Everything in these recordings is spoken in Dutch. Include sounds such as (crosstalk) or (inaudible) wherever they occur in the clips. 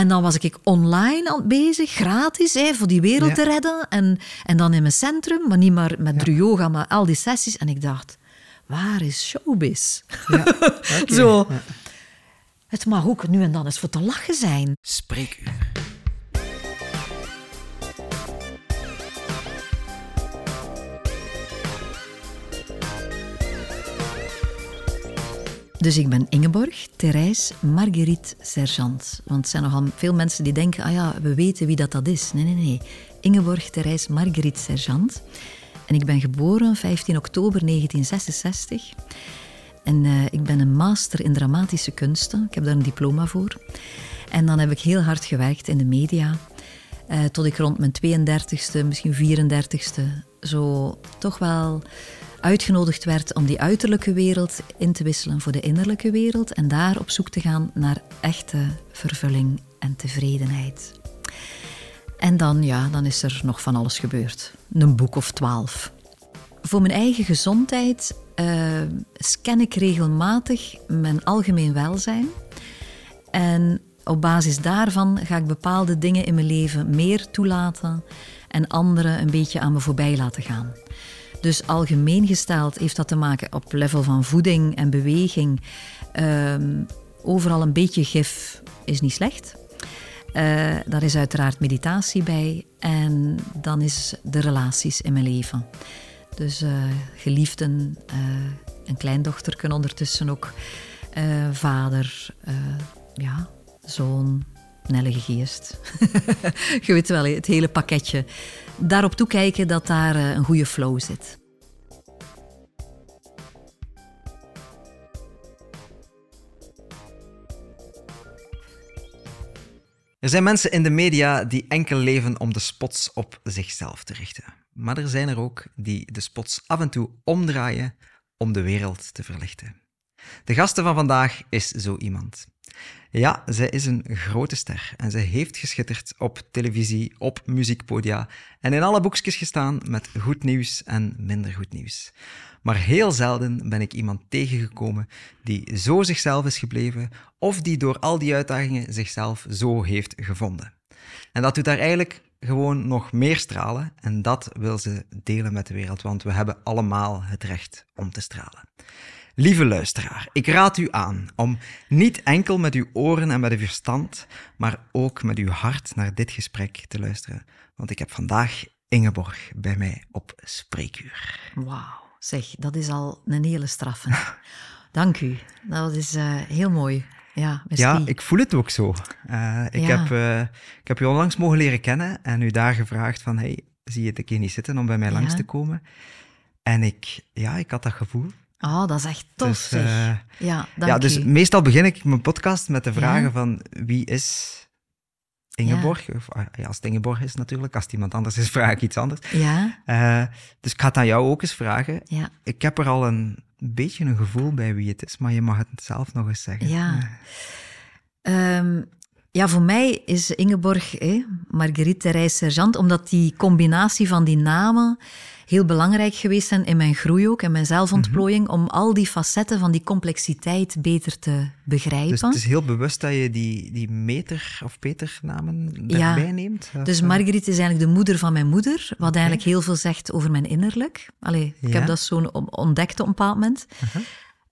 En dan was ik online bezig, gratis, hè, voor die wereld Ja. te redden. En, en dan in mijn centrum, maar niet maar met Dru Yoga, maar al die sessies. En ik dacht, waar is showbiz? Ja. (laughs) Zo. Ja. Het mag ook nu en dan eens voor te lachen zijn. Spreekuur. Dus ik ben Ingeborg Therese Marguerite Sergeant. Want er zijn nogal veel mensen die denken, ah ja, we weten wie dat, dat is. Nee, nee, nee. Ingeborg Therese Marguerite Sergeant. En ik ben geboren 15 oktober 1966. En eh, ik ben een master in dramatische kunsten. Ik heb daar een diploma voor. En dan heb ik heel hard gewerkt in de media. eh, tot ik rond mijn 32e, misschien 34e, zo toch wel uitgenodigd werd om die uiterlijke wereld in te wisselen voor de innerlijke wereld. En daar op zoek te gaan naar echte vervulling en tevredenheid. En dan, ja, dan is er nog van alles gebeurd. Een boek of twaalf. Voor mijn eigen gezondheid eh, scan ik regelmatig mijn algemeen welzijn. En op basis daarvan ga ik bepaalde dingen in mijn leven meer toelaten en andere een beetje aan me voorbij laten gaan. Dus algemeen gesteld heeft dat te maken op level van voeding en beweging. Ehm, overal een beetje gif is niet slecht. Eh, daar is uiteraard meditatie bij. En dan is de relaties in mijn leven. Dus eh, geliefden, eh, een kleindochter kunnen ondertussen ook. vader, ja, zoon, een heilige geest. (laughs) Je weet wel, het hele pakketje. Daarop toekijken dat daar eh, een goede flow zit. Er zijn mensen in de media die enkel leven om de spots op zichzelf te richten. Maar er zijn er ook die de spots af en toe omdraaien om de wereld te verlichten. De gasten van vandaag is zo iemand. Ja, zij is een grote ster en zij heeft geschitterd op televisie, op muziekpodia en in alle boekjes gestaan met goed nieuws en minder goed nieuws. Maar heel zelden ben ik iemand tegengekomen die zo zichzelf is gebleven of die door al die uitdagingen zichzelf zo heeft gevonden. En dat doet haar eigenlijk gewoon nog meer stralen en dat wil ze delen met de wereld, want we hebben allemaal het recht om te stralen. Lieve luisteraar, ik raad u aan om niet enkel met uw oren en met uw verstand, maar ook met uw hart naar dit gesprek te luisteren. Want ik heb vandaag Ingeborg bij mij op spreekuur. Wauw, zeg, dat is al een hele straffe. (laughs) Dank u. Dat is eh, heel mooi. Ja. Ja, ik voel het ook zo. Eh, ik, Ja. heb, eh, ik heb u onlangs mogen leren kennen en u daar gevraagd van, hey, zie je het een keer niet zitten om bij mij langs te komen? En ik, ja, ik had dat gevoel. Oh, dat is echt tof, Dus, zeg. eh, ja, dank ja, dus u. meestal begin ik mijn podcast met de vragen Ja. van wie is Ingeborg? Of, ah, ja, als het Ingeborg is natuurlijk, als het iemand anders is, (laughs) vraag ik iets anders. Ja, Eh, dus ik ga het aan jou ook eens vragen. ja. Ik heb er al een beetje een gevoel bij wie het is, maar je mag het zelf nog eens zeggen. Ja. Ehm, ja, voor mij is Ingeborg hè, Marguerite Therese Sergeant, omdat die combinatie van die namen heel belangrijk geweest zijn in mijn groei ook, en mijn zelfontplooiing, Mhm. om al die facetten van die complexiteit beter te begrijpen. Dus het is heel bewust dat je die, die meter- of Peter-namen Ja. erbij neemt? Of, Dus eh, Marguerite is eigenlijk de moeder van mijn moeder, wat eigenlijk heel veel zegt over mijn innerlijk. Allee, ik Ja. Heb dat zo on- ontdekt op een bepaald moment.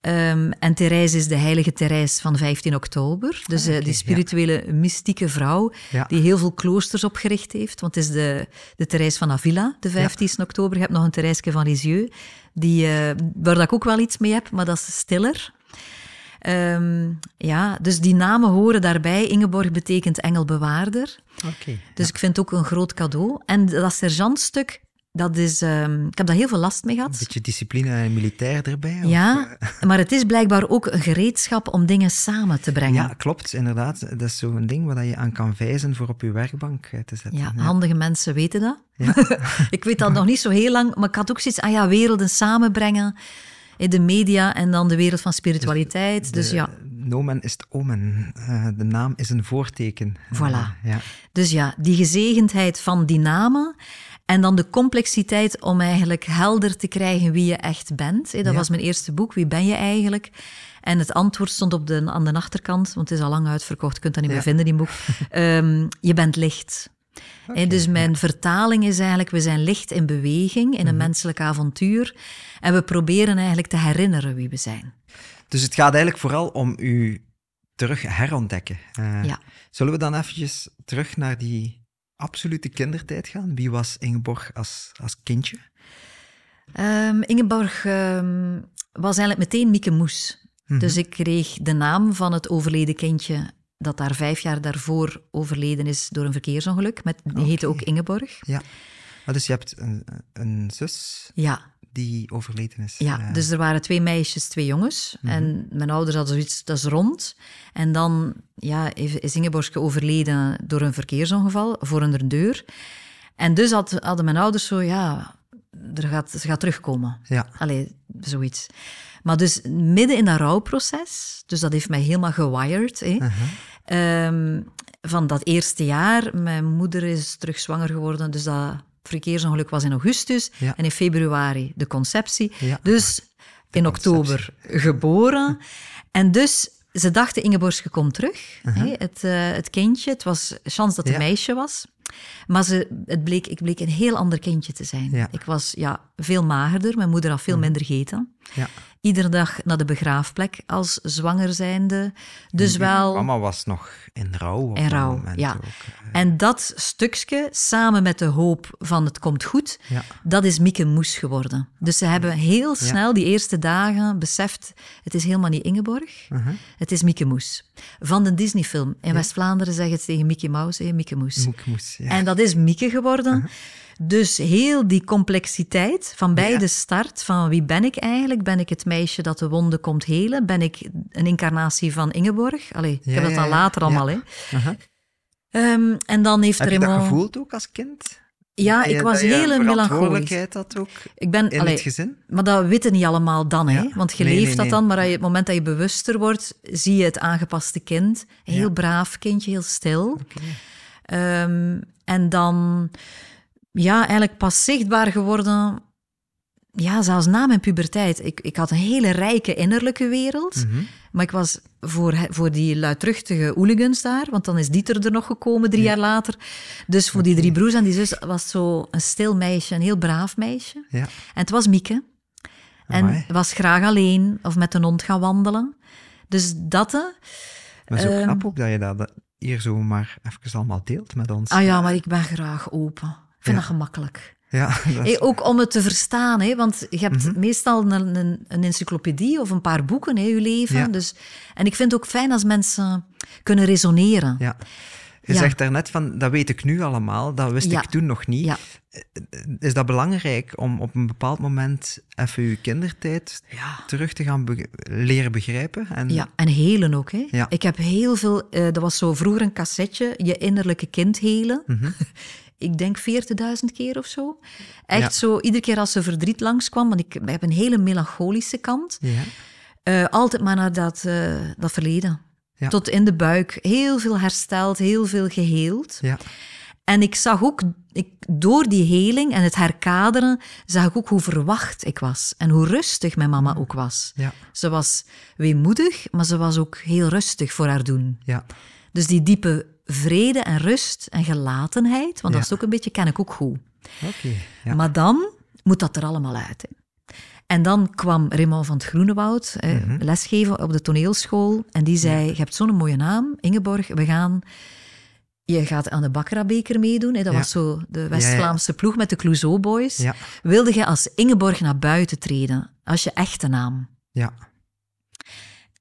Ehm, en Therese is de heilige Therese van 15 oktober. Dus eh, oké, die ja. spirituele, mystieke vrouw Ja. die heel veel kloosters opgericht heeft. Want het is de, de Therese van Avila, de 15 oktober. Je hebt nog een Therese van Lisieux, die, eh, waar dat ik ook wel iets mee heb, maar dat is stiller. Ehm, ja, dus die namen horen daarbij. Ingeborg betekent engelbewaarder. Oké. Dus ik vind het ook een groot cadeau. En dat sergeantstuk, dat is... ehm, ik heb daar heel veel last mee Een gehad. beetje discipline en militair erbij? Ja, eh, (laughs) maar het is blijkbaar ook een gereedschap om dingen samen te brengen. ja, klopt, inderdaad. Dat is zo'n ding waar je aan kan wijzen voor op je werkbank eh, te zetten. Ja, handige mensen weten dat. Ja. (laughs) ik weet dat nog niet zo heel lang, maar ik had ook zoiets, ah ja, werelden samenbrengen. In de media en dan de wereld van spiritualiteit. Dus, De ja, Nomen is het omen. Eh, de naam is een voorteken. Voilà. Ja. dus ja, die gezegendheid van die namen. En dan de complexiteit om eigenlijk helder te krijgen wie je echt bent. Dat Ja. was mijn eerste boek, Wie ben je eigenlijk? En het antwoord stond op de, aan de achterkant, want het is al lang uitverkocht, je kunt dat niet meer vinden in boek. (laughs) Ehm, je bent licht. Hè, dus mijn vertaling is eigenlijk, we zijn licht in beweging, in een Mhm. menselijk avontuur. En we proberen eigenlijk te herinneren wie we zijn. Dus het gaat eigenlijk vooral om u terug herontdekken. Eh, Ja. Zullen we dan eventjes terug naar die absolute kindertijd gaan? Wie was Ingeborg als, als kindje? Ehm, Ingeborg ehm, was eigenlijk meteen Mieke Moes. Mhm. Dus ik kreeg de naam van het overleden kindje dat daar vijf jaar daarvoor overleden is door een verkeersongeluk. Met, die heette ook Ingeborg. Ja. Ah, dus je hebt een, een zus Ja, die overleden is. ja, Eh, dus er waren twee meisjes, twee jongens. En mijn ouders hadden zoiets, dat is rond. En dan ja, is Ingeborg overleden door een verkeersongeval voor een deur. En dus had, hadden mijn ouders zo, ja, er gaat, ze gaat terugkomen. Ja. Allee, zoiets. Maar dus midden in dat rouwproces, dus dat heeft mij helemaal gewired. Hè. Ehm, van dat eerste jaar, mijn moeder is terug zwanger geworden, dus dat verkeersongeluk was in augustus. Ja. En in februari de conceptie. Ja. Dus in oktober geboren. En dus, ze dachten, Ingeborgske komt terug, hè, het, eh, het kindje. Het was chance dat het Ja. een meisje was. Maar ze, het bleek, ik bleek een heel ander kindje te zijn. Ja. Ik was ja, veel magerder, mijn moeder had veel minder gegeten. ja. Iedere dag naar de begraafplek als zwanger zijnde. Dus wel... Mama was nog in rouw op In rouw, moment ja. ook. En dat stukje, samen met de hoop van het komt goed, Ja. dat is Mieke Moes geworden. Dus ze hebben heel snel die eerste dagen beseft, het is helemaal niet Ingeborg, Uh-huh. het is Mieke Moes. Van de Disney-film. In West-Vlaanderen zeggen ze tegen Mickey Mouse, Mieke Moes. Moek moes, ja. En dat is Mieke geworden. Uh-huh. Dus heel die complexiteit van bij de start, van wie ben ik eigenlijk? Ben ik het meisje dat de wonden komt helen? Ben ik een incarnatie van Ingeborg? Allee, ik heb dat dan later allemaal, hè. Ehm, en dan heeft Heb je dat gevoeld ook als kind? Ja, Dat ik was dat heel melancholisch. had ook Ik ben, in allee, het gezin? maar dat weten niet allemaal dan, hè? Want je Nee, leeft nee, dat nee. dan, maar je, het moment dat je bewuster wordt, zie je het aangepaste kind. Een heel Ja. braaf kindje, heel stil. Ehm, en dan, ja, eigenlijk pas zichtbaar geworden, ja, zelfs na mijn puberteit. Ik, ik had een hele rijke innerlijke wereld, Mhm. maar ik was voor, voor die luidruchtige hooligans daar, want dan is Dieter er nog gekomen drie jaar later. Dus voor die drie broers en die zus was zo een stil meisje, een heel braaf meisje. Ja. En het was Mieke. En was graag alleen of met een hond gaan wandelen. Dus dat. Maar zo Ehm. knap ook dat je dat dat hier zo maar even allemaal deelt met ons. Ah ja, maar ik ben graag open. Ik vind Ja. dat gemakkelijk. Ja, (laughs) dat is- Hey, ook om het te verstaan, hè, want je hebt Mhm. meestal een, een, een encyclopedie of een paar boeken in je leven. Ja. Dus, en ik vind het ook fijn als mensen kunnen resoneren. ja. Je Ja. zegt daarnet van, dat weet ik nu allemaal, dat wist Ja. ik toen nog niet. Ja. Is dat belangrijk om op een bepaald moment even je kindertijd terug te gaan be- leren begrijpen? En, Ja, en helen ook. Hè. Ik heb heel veel... eh dat was zo vroeger een cassetje, je innerlijke kind helen. Mhm. (laughs) ik denk 40.000 keer of zo. Echt Ja. zo, iedere keer als er verdriet langskwam, want ik heb een hele melancholische kant. Ja. Eh, altijd maar naar dat, eh, dat verleden. Ja. Tot in de buik. Heel veel hersteld, heel veel geheeld. Ja. En ik zag ook, ik, door die heling en het herkaderen, zag ik ook hoe verwacht ik was. En hoe rustig mijn mama ook was. Ja. Ze was weemoedig, maar ze was ook heel rustig voor haar doen. Ja. Dus die diepe vrede en rust en gelatenheid, want Ja. dat is ook een beetje, ken ik ook goed. Ja. Maar dan moet dat er allemaal uit. Hè. En dan kwam Raymond van het Groenewoud eh, Mhm. lesgeven op de toneelschool. En die zei, je hebt zo'n mooie naam, Ingeborg, we gaan... Je gaat aan de Bakkerabeker meedoen. Hè. Dat was zo de West-Vlaamse ploeg met de Clouseau Boys. Wilde je als Ingeborg naar buiten treden, als je echte naam? Ja.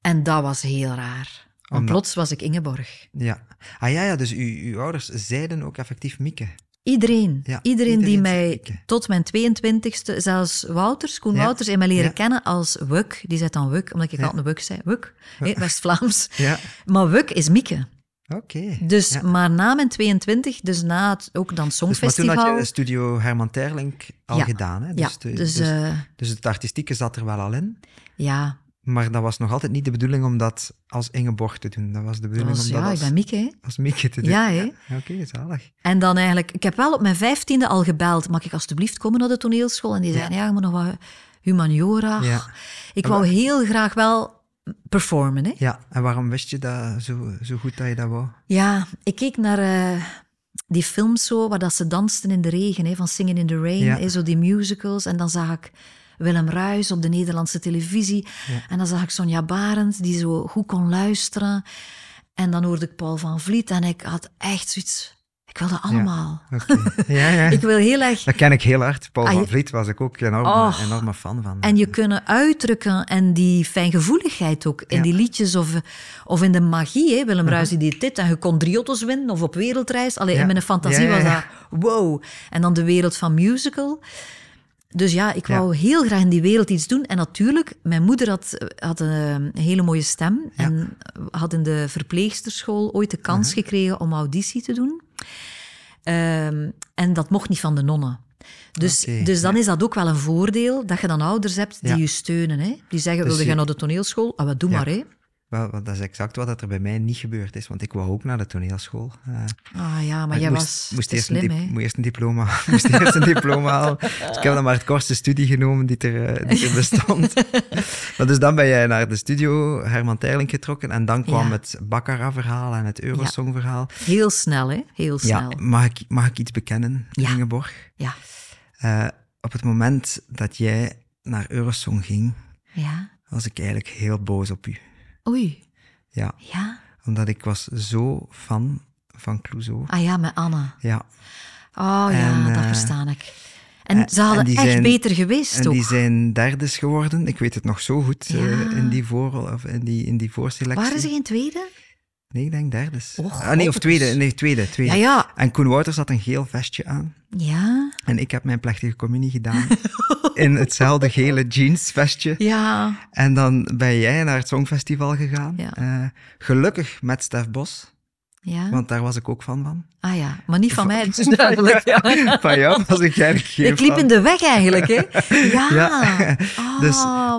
En dat was heel raar. Want Omdat- plots was ik Ingeborg. Ja. Ah ja, ja dus uw, uw ouders zeiden ook effectief Mieke. Iedereen. Ja, iedereen, die mij tot mijn 22e, zelfs Wouters, Koen Ja, Wouters, in mij leren ja. kennen als Wuk. Die zei dan Wuk, omdat ik altijd een Wuk zei. Wuk, West-Vlaams. (laughs) Ja. Maar Wuk is Mieke. Oké. Dus, Ja. maar na mijn 22, dus na het ook dan Dus, maar Songfestival... toen had je Studio Herman Terlink al Ja. gedaan, hè? ja, de- dus, dus, eh, dus het artistieke zat er wel al in. ja. Maar dat was nog altijd niet de bedoeling om dat als Ingeborg te doen. Dat was de Dat bedoeling was, om dat ja, ik als, ben Mieke, hè. als Mieke te doen. Ja, hè. Ja, Oké, zalig. En dan eigenlijk, ik heb wel op mijn vijftiende al gebeld, mag ik alstublieft komen naar de toneelschool? En die zeiden, ja, je moet nog wat humaniora. Ja. Ik wou heel graag wel performen, hè. Ja, en waarom wist je dat zo, zo goed dat je dat wou? Ja, ik keek naar eh, die films zo, waar dat ze dansten in de regen, hè, van Singing in the Rain, Ja. hè, zo die musicals. En dan zag ik Willem Ruis op de Nederlandse televisie. En dan zag ik Sonja Barend, die zo goed kon luisteren. En dan hoorde ik Paul van Vliet en ik had echt zoiets... Ik wilde allemaal. Oké. (laughs) Ja, ja. Ik wil heel erg... Dat ken ik heel hard. Paul Ah, van Vliet was ik ook enorm, Oh. enorme fan van. En je kunnen uitdrukken en die fijngevoeligheid ook in Ja. die liedjes of, of in de magie. Hè. Willem Ruijs die deed dit en je kon drie auto's winnen of op wereldreis. Allee, Ja. in mijn fantasie Ja, ja, was ja. dat wow. En dan de wereld van musical. Dus ja, ik Ja. wou heel graag in die wereld iets doen. En natuurlijk, mijn moeder had, had een, een hele mooie stem. Ja. En had in de verpleegsterschool ooit de kans gekregen om auditie te doen. Ehm, en dat mocht niet van de nonnen. Dus, dus dan is dat ook wel een voordeel dat je dan ouders hebt die je steunen. Hè? Die zeggen, Dus wilde je- jij naar de toneelschool? Ah, wat doe maar. Hè? Wel, dat is exact wat er bij mij niet gebeurd is, want ik wou ook naar de toneelschool. Eh, Ah ja, maar jij moest, was moest eerst, slim, een moest eerst een diploma, (laughs) moest eerst een diploma halen. Dus ik heb dan maar het kortste studie genomen die er, eh, die er bestond. (laughs) maar dus dan ben jij naar de studio Herman Terling getrokken en dan kwam Ja. het Baccara-verhaal en het Eurosong-verhaal. Heel snel, hè? Heel Ja, snel. mag ik, mag ik iets bekennen, Ja. Ingeborg? Ja. Eh, op het moment dat jij naar Eurosong ging, Ja. was ik eigenlijk heel boos op u. Oei. Ja, Ja. omdat ik was zo fan van Clouseau. Ah ja, met Anne. Ja, Oh ja, En, dat eh, verstaan ik. En en- ze hadden en echt zijn- beter geweest en ook. die zijn derdes geworden. Ik weet het nog zo goed eh, in, die voor, of in, die, in die voorselectie. Waren ze geen tweede? Nee, ik denk derdes. Och, ah, nee, of tweede. Nee, tweede, tweede. Ja, ja. En Koen Wouters had een geel vestje aan. Ja. En ik heb mijn plechtige communie gedaan (laughs) in hetzelfde gele jeansvestje. Ja. En dan ben jij naar het Songfestival gegaan. Ja. Eh, gelukkig met Stef Bos, Ja. want daar was ik ook fan van. Ah ja, maar niet van mij, (laughs) duidelijk. Ja. (laughs) Van jou was ik eigenlijk geen Ik liep in de weg eigenlijk, hè? Ja. Ja. Oh, Dus,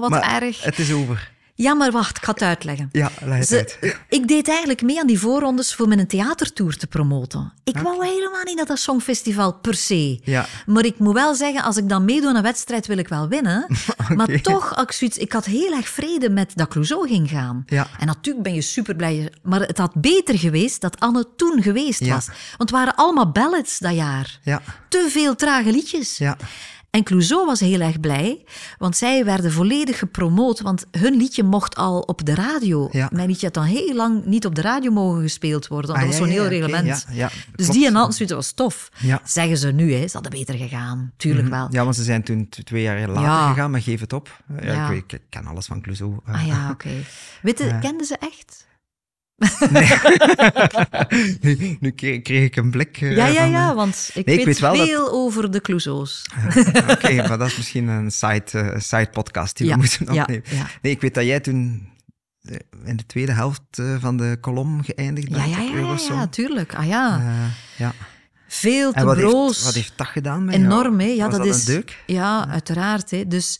wat erg. Het is over. Ja, maar wacht, ik ga het uitleggen. Ja, leg Ze- uit. (laughs) ik deed eigenlijk mee aan die voorrondes voor mijn theatertour te promoten. Ik wou helemaal niet naar dat Songfestival per se. Ja. Maar ik moet wel zeggen, als ik dan meedoe aan een wedstrijd, wil ik wel winnen. (laughs) Maar toch, als ik, zoiets, ik had heel erg vrede met dat Clouseau ging gaan. Ja. En natuurlijk ben je super blij. Maar het had beter geweest dat Anne toen geweest Ja. was. Want het waren allemaal ballads dat jaar. Ja, Te veel trage liedjes. ja. En Clouseau was heel erg blij, want zij werden volledig gepromoot, want hun liedje mocht al op de radio. Ja. Mijn liedje had dan heel lang niet op de radio mogen gespeeld worden, want Ah, dat ja, was zo'n ja, heel oké, reglement. ja, ja, dus klopt. die dat was tof. Ja. Zeggen ze nu, hè. ze hadden beter gegaan. Tuurlijk wel. Ja, want ze zijn toen twee jaar later Ja. gegaan, maar geef het op. Ja, Ja. Ik, ik ken alles van Clouseau. Ah ja, (laughs) oké. Kenden ze echt? (laughs) nu, nu kreeg, kreeg ik een blik. eh, Ja, ja, van, ja, eh, want ik Nee, ik weet, dat- veel over de Clouseaus. (laughs) Oké, maar dat is misschien een side, eh, side podcast die Ja, we moeten opnemen. ja. Nee, ik weet dat jij toen in de tweede helft van de kolom geëindigd bent ja, ja, ja, ja, tuurlijk. Ah ja, ja. veel te En wat broos. heeft, wat heeft dat gedaan met jou? Enorm, hè? Ja, Was dat, dat is. Ja, uiteraard. Hè. Dus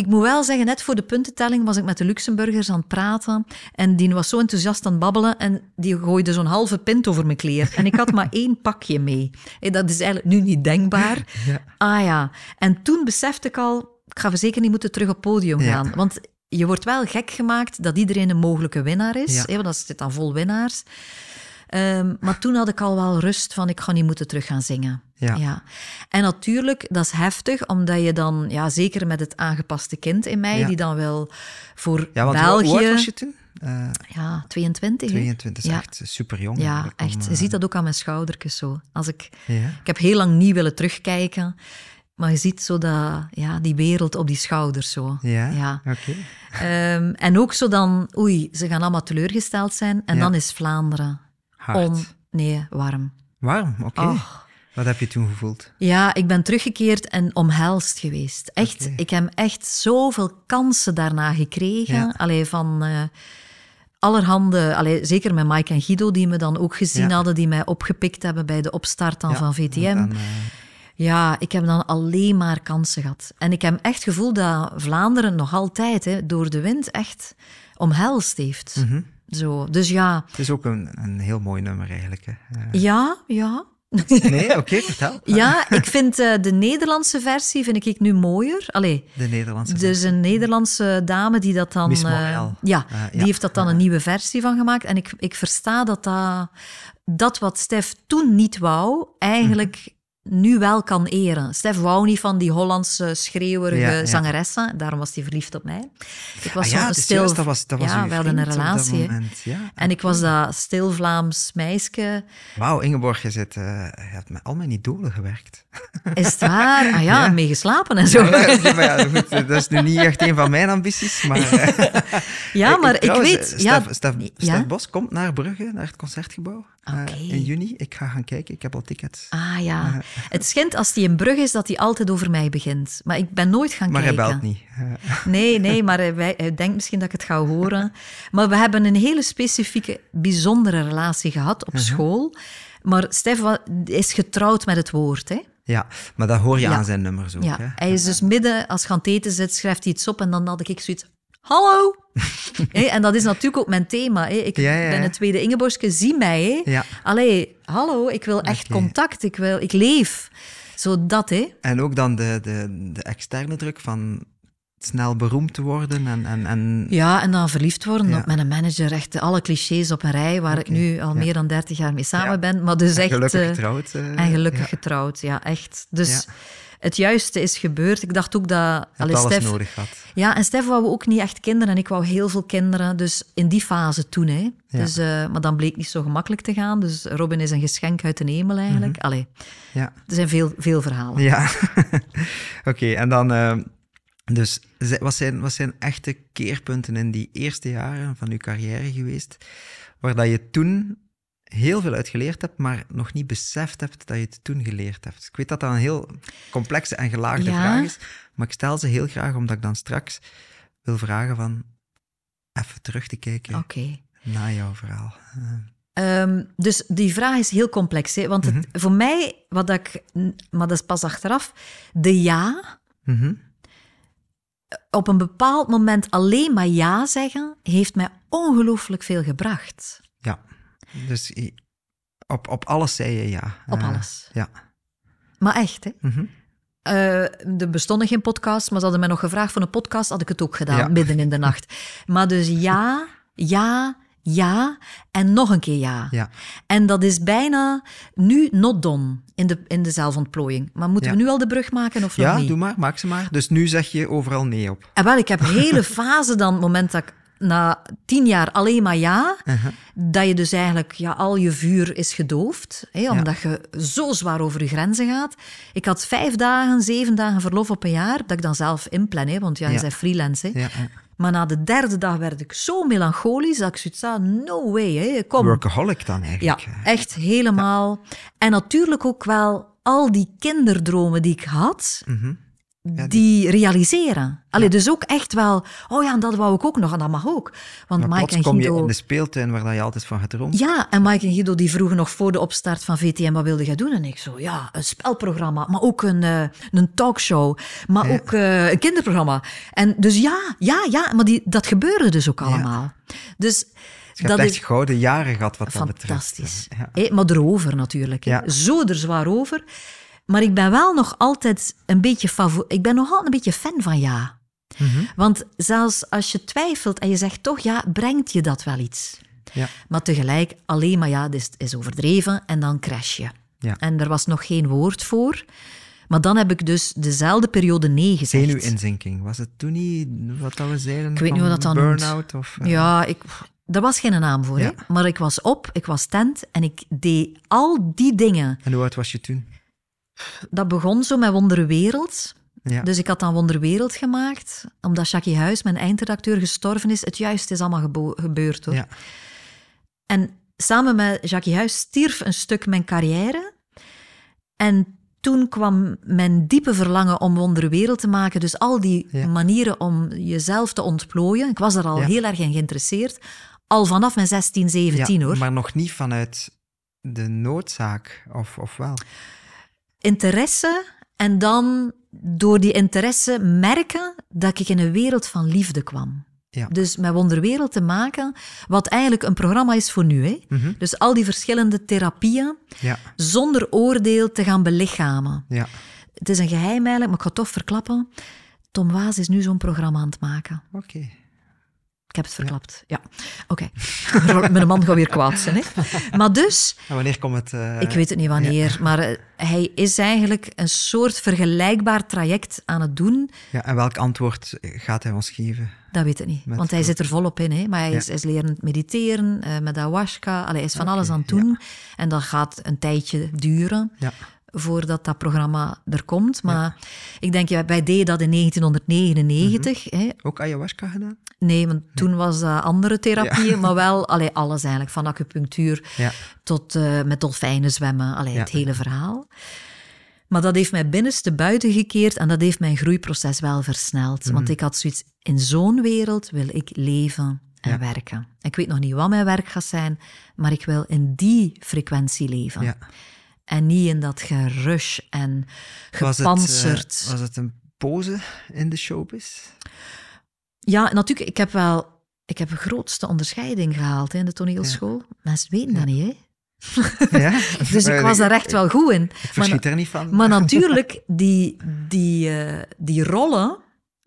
ik moet wel zeggen, net voor de puntentelling was ik met de Luxemburgers aan het praten. En die was zo enthousiast aan het babbelen. En die gooide zo'n halve pint over mijn kleer. En ik had maar (laughs) één pakje mee. Hé, dat is eigenlijk nu niet denkbaar. (laughs) Ja. Ah ja. En toen besefte ik al, ik ga zeker niet moeten terug op podium Ja. gaan. Want je wordt wel gek gemaakt dat iedereen een mogelijke winnaar is. Ja. Hè, want dat zit dan vol winnaars. Ehm, maar toen had ik al wel rust van, ik ga niet moeten terug gaan zingen. Ja. En natuurlijk, dat is heftig, omdat je dan, ja, zeker met het aangepaste kind in mij, Ja. die dan wel voor Ja, want hoe- België... hoe oud was je toen? Eh, Ja, 22. hè? 22, is Ja. echt super jong. Ja, echt. Je ziet dat ook aan mijn schoudertjes zo. Als ik, ik heb heel lang niet willen terugkijken, maar je ziet zo dat, ja, die wereld op die schouders zo. Ja, Ja. oké. Ehm, en ook zo dan, oei, ze gaan allemaal teleurgesteld zijn. En Ja. dan is Vlaanderen Hard. on... Nee, warm. Warm, oké. Och. Wat heb je toen gevoeld? Ja, ik ben teruggekeerd en omhelst geweest. Echt, ik heb echt zoveel kansen daarna gekregen. Ja. Allee, van eh, allerhande, allee, zeker met Mike en Guido, die me dan ook gezien Ja. hadden, die mij opgepikt hebben bij de opstart dan Ja, van VTM. dan, eh, Ja, ik heb dan alleen maar kansen gehad. En ik heb echt het gevoel dat Vlaanderen nog altijd hè, door de wind echt omhelst heeft. Mhm. Zo, dus ja, Het is ook een, een heel mooi nummer eigenlijk. Hè. Eh, ja, ja. nee, oké, (laughs) vertel. Ja, ik vind eh, de Nederlandse versie vind ik nu mooier. Allee, De Nederlandse dus een Nederlandse dame die dat dan... Miss eh, Morel. ja, die ja. heeft dat dan een nieuwe versie van gemaakt. En ik, ik versta dat, dat dat wat Stef toen niet wou, eigenlijk. Nu wel kan eren. Stef wou niet van die Hollandse schreeuwerige Ja, ja. zangeressen. Daarom was hij verliefd op mij. Ik was Ah, zo'n ja, is stil... juist, dat was, dat was ja, we hadden een relatie. Ja. En ik was dat stil Vlaams meisje. Wauw, Ingeborg, je, zit, eh, je hebt met al mijn idolen gewerkt. Is het waar? Ah ja, Ja. mee geslapen en zo. Ja, ja, maar ja, goed, dat is nu niet echt een van mijn ambities, maar... (laughs) eh, Ja, maar ik trouwens, weet... eh, ja, Stef, Stef, ja? Stef Bos komt naar Brugge, naar het Concertgebouw. eh, in juni. Ik ga gaan kijken, ik heb al tickets. Ah ja. Het schijnt als hij in Brugge is dat hij altijd over mij begint. Maar ik ben nooit gaan maar hij kijken. belt niet. Eh, (laughs) Nee, nee, maar hij, denkt misschien dat ik het ga horen. Maar we hebben een hele specifieke, bijzondere relatie gehad Mhm. op school. Maar Stef is getrouwd met het woord. Hè? Ja, maar dat hoor je Ja. aan zijn nummers ook. Ja, Hè? hij is dus midden, als je aan het eten zit, schrijft hij iets op en dan had ik zoiets... Hallo! (laughs) Hé, en dat is natuurlijk ook mijn thema. Ik Ja, ben het tweede Ingeborgske, zie mij. Ja. Allee, hallo, ik wil echt contact, ik, wil, ik leef. Zo dat, hè. En ook dan de, de, de externe druk van snel beroemd te worden en... en, en Ja, en dan verliefd worden Ja. op mijn manager. Echt alle clichés op een rij, waar ik nu al ja. meer dan 30 jaar mee samen Ja. ben. Maar dus echt... gelukkig eh, getrouwd. eh, En gelukkig ja. getrouwd, ja, echt. Dus het juiste is gebeurd. Ik dacht ook dat... Allee, alles Stef, nodig gehad. Ja, en Stef wou ook niet echt kinderen. En ik wou heel veel kinderen. Dus in die fase toen, hè. Dus, eh, maar dan bleek niet zo gemakkelijk te gaan. Dus Robin is een geschenk uit de hemel, eigenlijk. Allee, Ja. er zijn veel, veel verhalen. Ja, (laughs) oké. en dan, dus wat zijn, wat zijn echte keerpunten in die eerste jaren van uw carrière geweest, waar dat je toen heel veel uit geleerd hebt, maar nog niet beseft hebt dat je het toen geleerd hebt? Ik weet dat dat een heel complexe en gelaagde Ja. vraag is, maar ik stel ze heel graag omdat ik dan straks wil vragen van even terug te kijken naar jouw verhaal. Eh, Ehm, dus die vraag is heel complex. Hè? Want het, Mhm. voor mij, wat ik, maar dat is pas achteraf, de ja, mhm. Op een bepaald moment alleen maar ja zeggen, heeft mij ongelooflijk veel gebracht. Ja, dus op, op alles zei je ja. Op Eh, alles. Ja. Maar echt, hè. Mhm. Eh, er bestonden geen podcast, maar ze hadden mij nog gevraagd voor een podcast, had ik het ook gedaan, Ja. midden in de nacht. (laughs) Maar dus ja, ja, ja en nog een keer ja. Ja. En dat is bijna nu not done in de, in de zelfontplooiing. Maar moeten Ja. we nu al de brug maken of nog Ja, niet? doe maar, maak ze maar. Dus nu zeg je overal nee op. En wel, ik heb een hele (laughs) fase dan, het moment dat ik na tien jaar alleen maar ja, Uh-huh. dat je dus eigenlijk, ja, al je vuur is gedoofd, hè, omdat je zo zwaar over je grenzen gaat. Ik had vijf dagen, zeven dagen verlof op een jaar, dat ik dan zelf inplan, hè, want ja, je Ja. bent freelance. Hè. Ja, ja. Maar na de derde dag werd ik zo melancholisch dat ik zoiets had, no way, hè, kom. Workaholic dan Ja, eigenlijk. echt helemaal. En natuurlijk ook wel al die kinderdromen die ik had, Die... realiseren. Allee, dus ook echt wel, oh ja, en dat wou ik ook nog, en dat mag ook. Want Maar Mike en kom je Guido... in de speeltuin waar dat je altijd van gedroomd Ja, en Mike en Guido die vroegen nog voor de opstart van VTM, wat wilde jij doen? En ik zo, ja, een spelprogramma, maar ook een, eh, een talkshow, maar ook eh, een kinderprogramma. En dus ja, ja, ja, maar die, dat gebeurde dus ook allemaal. Dus Dus je dat hebt echt is gouden jaren gehad wat dat betreft. fantastisch. Ja. Hé, maar erover natuurlijk. Ja. Zo er zwaar over. Maar ik ben wel nog altijd een beetje Ik ben nog altijd een beetje fan van ja. Mhm. Want zelfs als je twijfelt en je zegt toch ja, brengt je dat wel iets. Ja. Maar tegelijk, alleen maar ja, dit is, overdreven en dan crash je. Ja. En er was nog geen woord voor. Maar dan heb ik dus dezelfde periode nee gezegd. Zenuwinzinking, was het toen niet wat dat we zeiden? Ik weet niet hoe dat dan. Burn-out of... eh, Ja, ik, er was geen naam voor. Ja. Hè? Maar ik was op, ik was tent en ik deed al die dingen. En hoe oud was je toen? Dat begon zo met Wonderwereld. Ja. Dus ik had dan Wonderwereld gemaakt, omdat Jackie Huis, mijn eindredacteur, gestorven is. Het juiste is allemaal gebeurd hoor. Ja. En samen met Jackie Huis stierf een stuk mijn carrière. En toen kwam mijn diepe verlangen om Wonderwereld te maken. Dus al die Ja. manieren om jezelf te ontplooien. Ik was er al heel erg in geïnteresseerd. Al vanaf mijn 16, 17 Ja, hoor. Maar nog niet vanuit de noodzaak, of, of wel? Interesse en dan door die interesse merken dat ik in een wereld van liefde kwam. Ja. Dus met Wonderwereld te maken, wat eigenlijk een programma is voor nu. Hè? Mhm. Dus al die verschillende therapieën, Ja, zonder oordeel te gaan belichamen. ja. Het is een geheim eigenlijk, maar ik ga het toch verklappen. Tom Waas is nu zo'n programma aan het maken. Oké. Ik heb het verklapt. Ja, oké. (laughs) Mijn man gaat weer kwaad zijn. Hè? Maar dus, En wanneer komt het? eh, ik weet het niet wanneer, maar eh, hij is eigenlijk een soort vergelijkbaar traject aan het doen. Ja, en welk antwoord gaat hij ons geven? Dat weet ik niet, Met want hij zit er volop in. Hè? Maar hij Ja. is, hij is leren mediteren eh, met ayahuasca. Allee, hij is van alles aan het doen. En dat gaat een tijdje duren Ja. Voordat dat programma er komt. Maar ik denk, ja, wij deden dat in 1999. Mhm. hè? Ook ayahuasca gedaan? Nee, want toen was dat andere therapieën, maar wel allee, alles eigenlijk. Van acupunctuur Ja. tot eh, met dolfijnen zwemmen. Allee, het hele verhaal. Maar dat heeft mij binnenste buiten gekeerd en dat heeft mijn groeiproces wel versneld. Mhm. Want ik had zoiets, in zo'n wereld wil ik leven en Ja. werken. Ik weet nog niet wat mijn werk gaat zijn, maar ik wil in die frequentie leven. ja. En niet in dat gerush en Was het, eh, was het een pose in de showbiz? Ja, natuurlijk, ik heb wel... Ik heb een grootste onderscheiding gehaald hè, in de toneelschool. Mensen weten dat niet, hè? (laughs) Ja? (laughs) Dus ik was daar echt wel goed in. Ik verschiet er niet van. Maar (laughs) natuurlijk, die, die, eh, die rollen,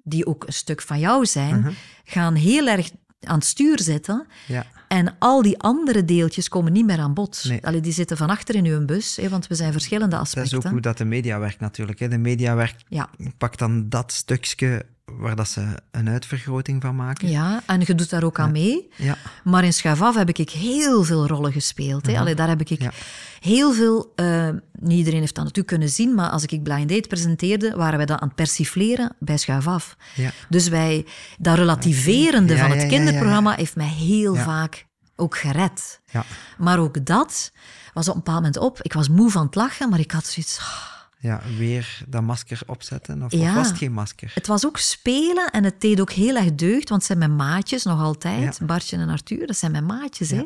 die ook een stuk van jou zijn, Mhm. gaan heel erg aan het stuur zitten. Ja. En al die andere deeltjes komen niet meer aan bod. Nee. Allee, die zitten van achter in uw bus, hè, want we zijn verschillende Dat aspecten. is ook hoe dat de media werkt natuurlijk. Hè. De media werkt, Ja. pakt dan dat stukje waar dat ze een uitvergroting van maken. ja, en je doet daar ook aan mee. Ja. Maar in Schuif af heb ik heel veel rollen gespeeld. Hè. Allee, daar heb ik Mhm. Ja. heel veel... eh, niet iedereen heeft dat natuurlijk kunnen zien, maar als ik Blind Date presenteerde, waren wij dat aan het persifleren bij Schuif af. Ja. Dus wij, dat relativerende van het kinderprogramma heeft mij heel vaak ook gered. Ja. Maar ook dat was op een bepaald moment op. Ik was moe van het lachen, maar ik had zoiets... ah, ja, weer dat masker opzetten? Of, Ja. of was het geen masker? Het was ook spelen en het deed ook heel erg deugd, want het zijn mijn maatjes nog altijd. Bartje en Arthur, dat zijn mijn maatjes. Hè?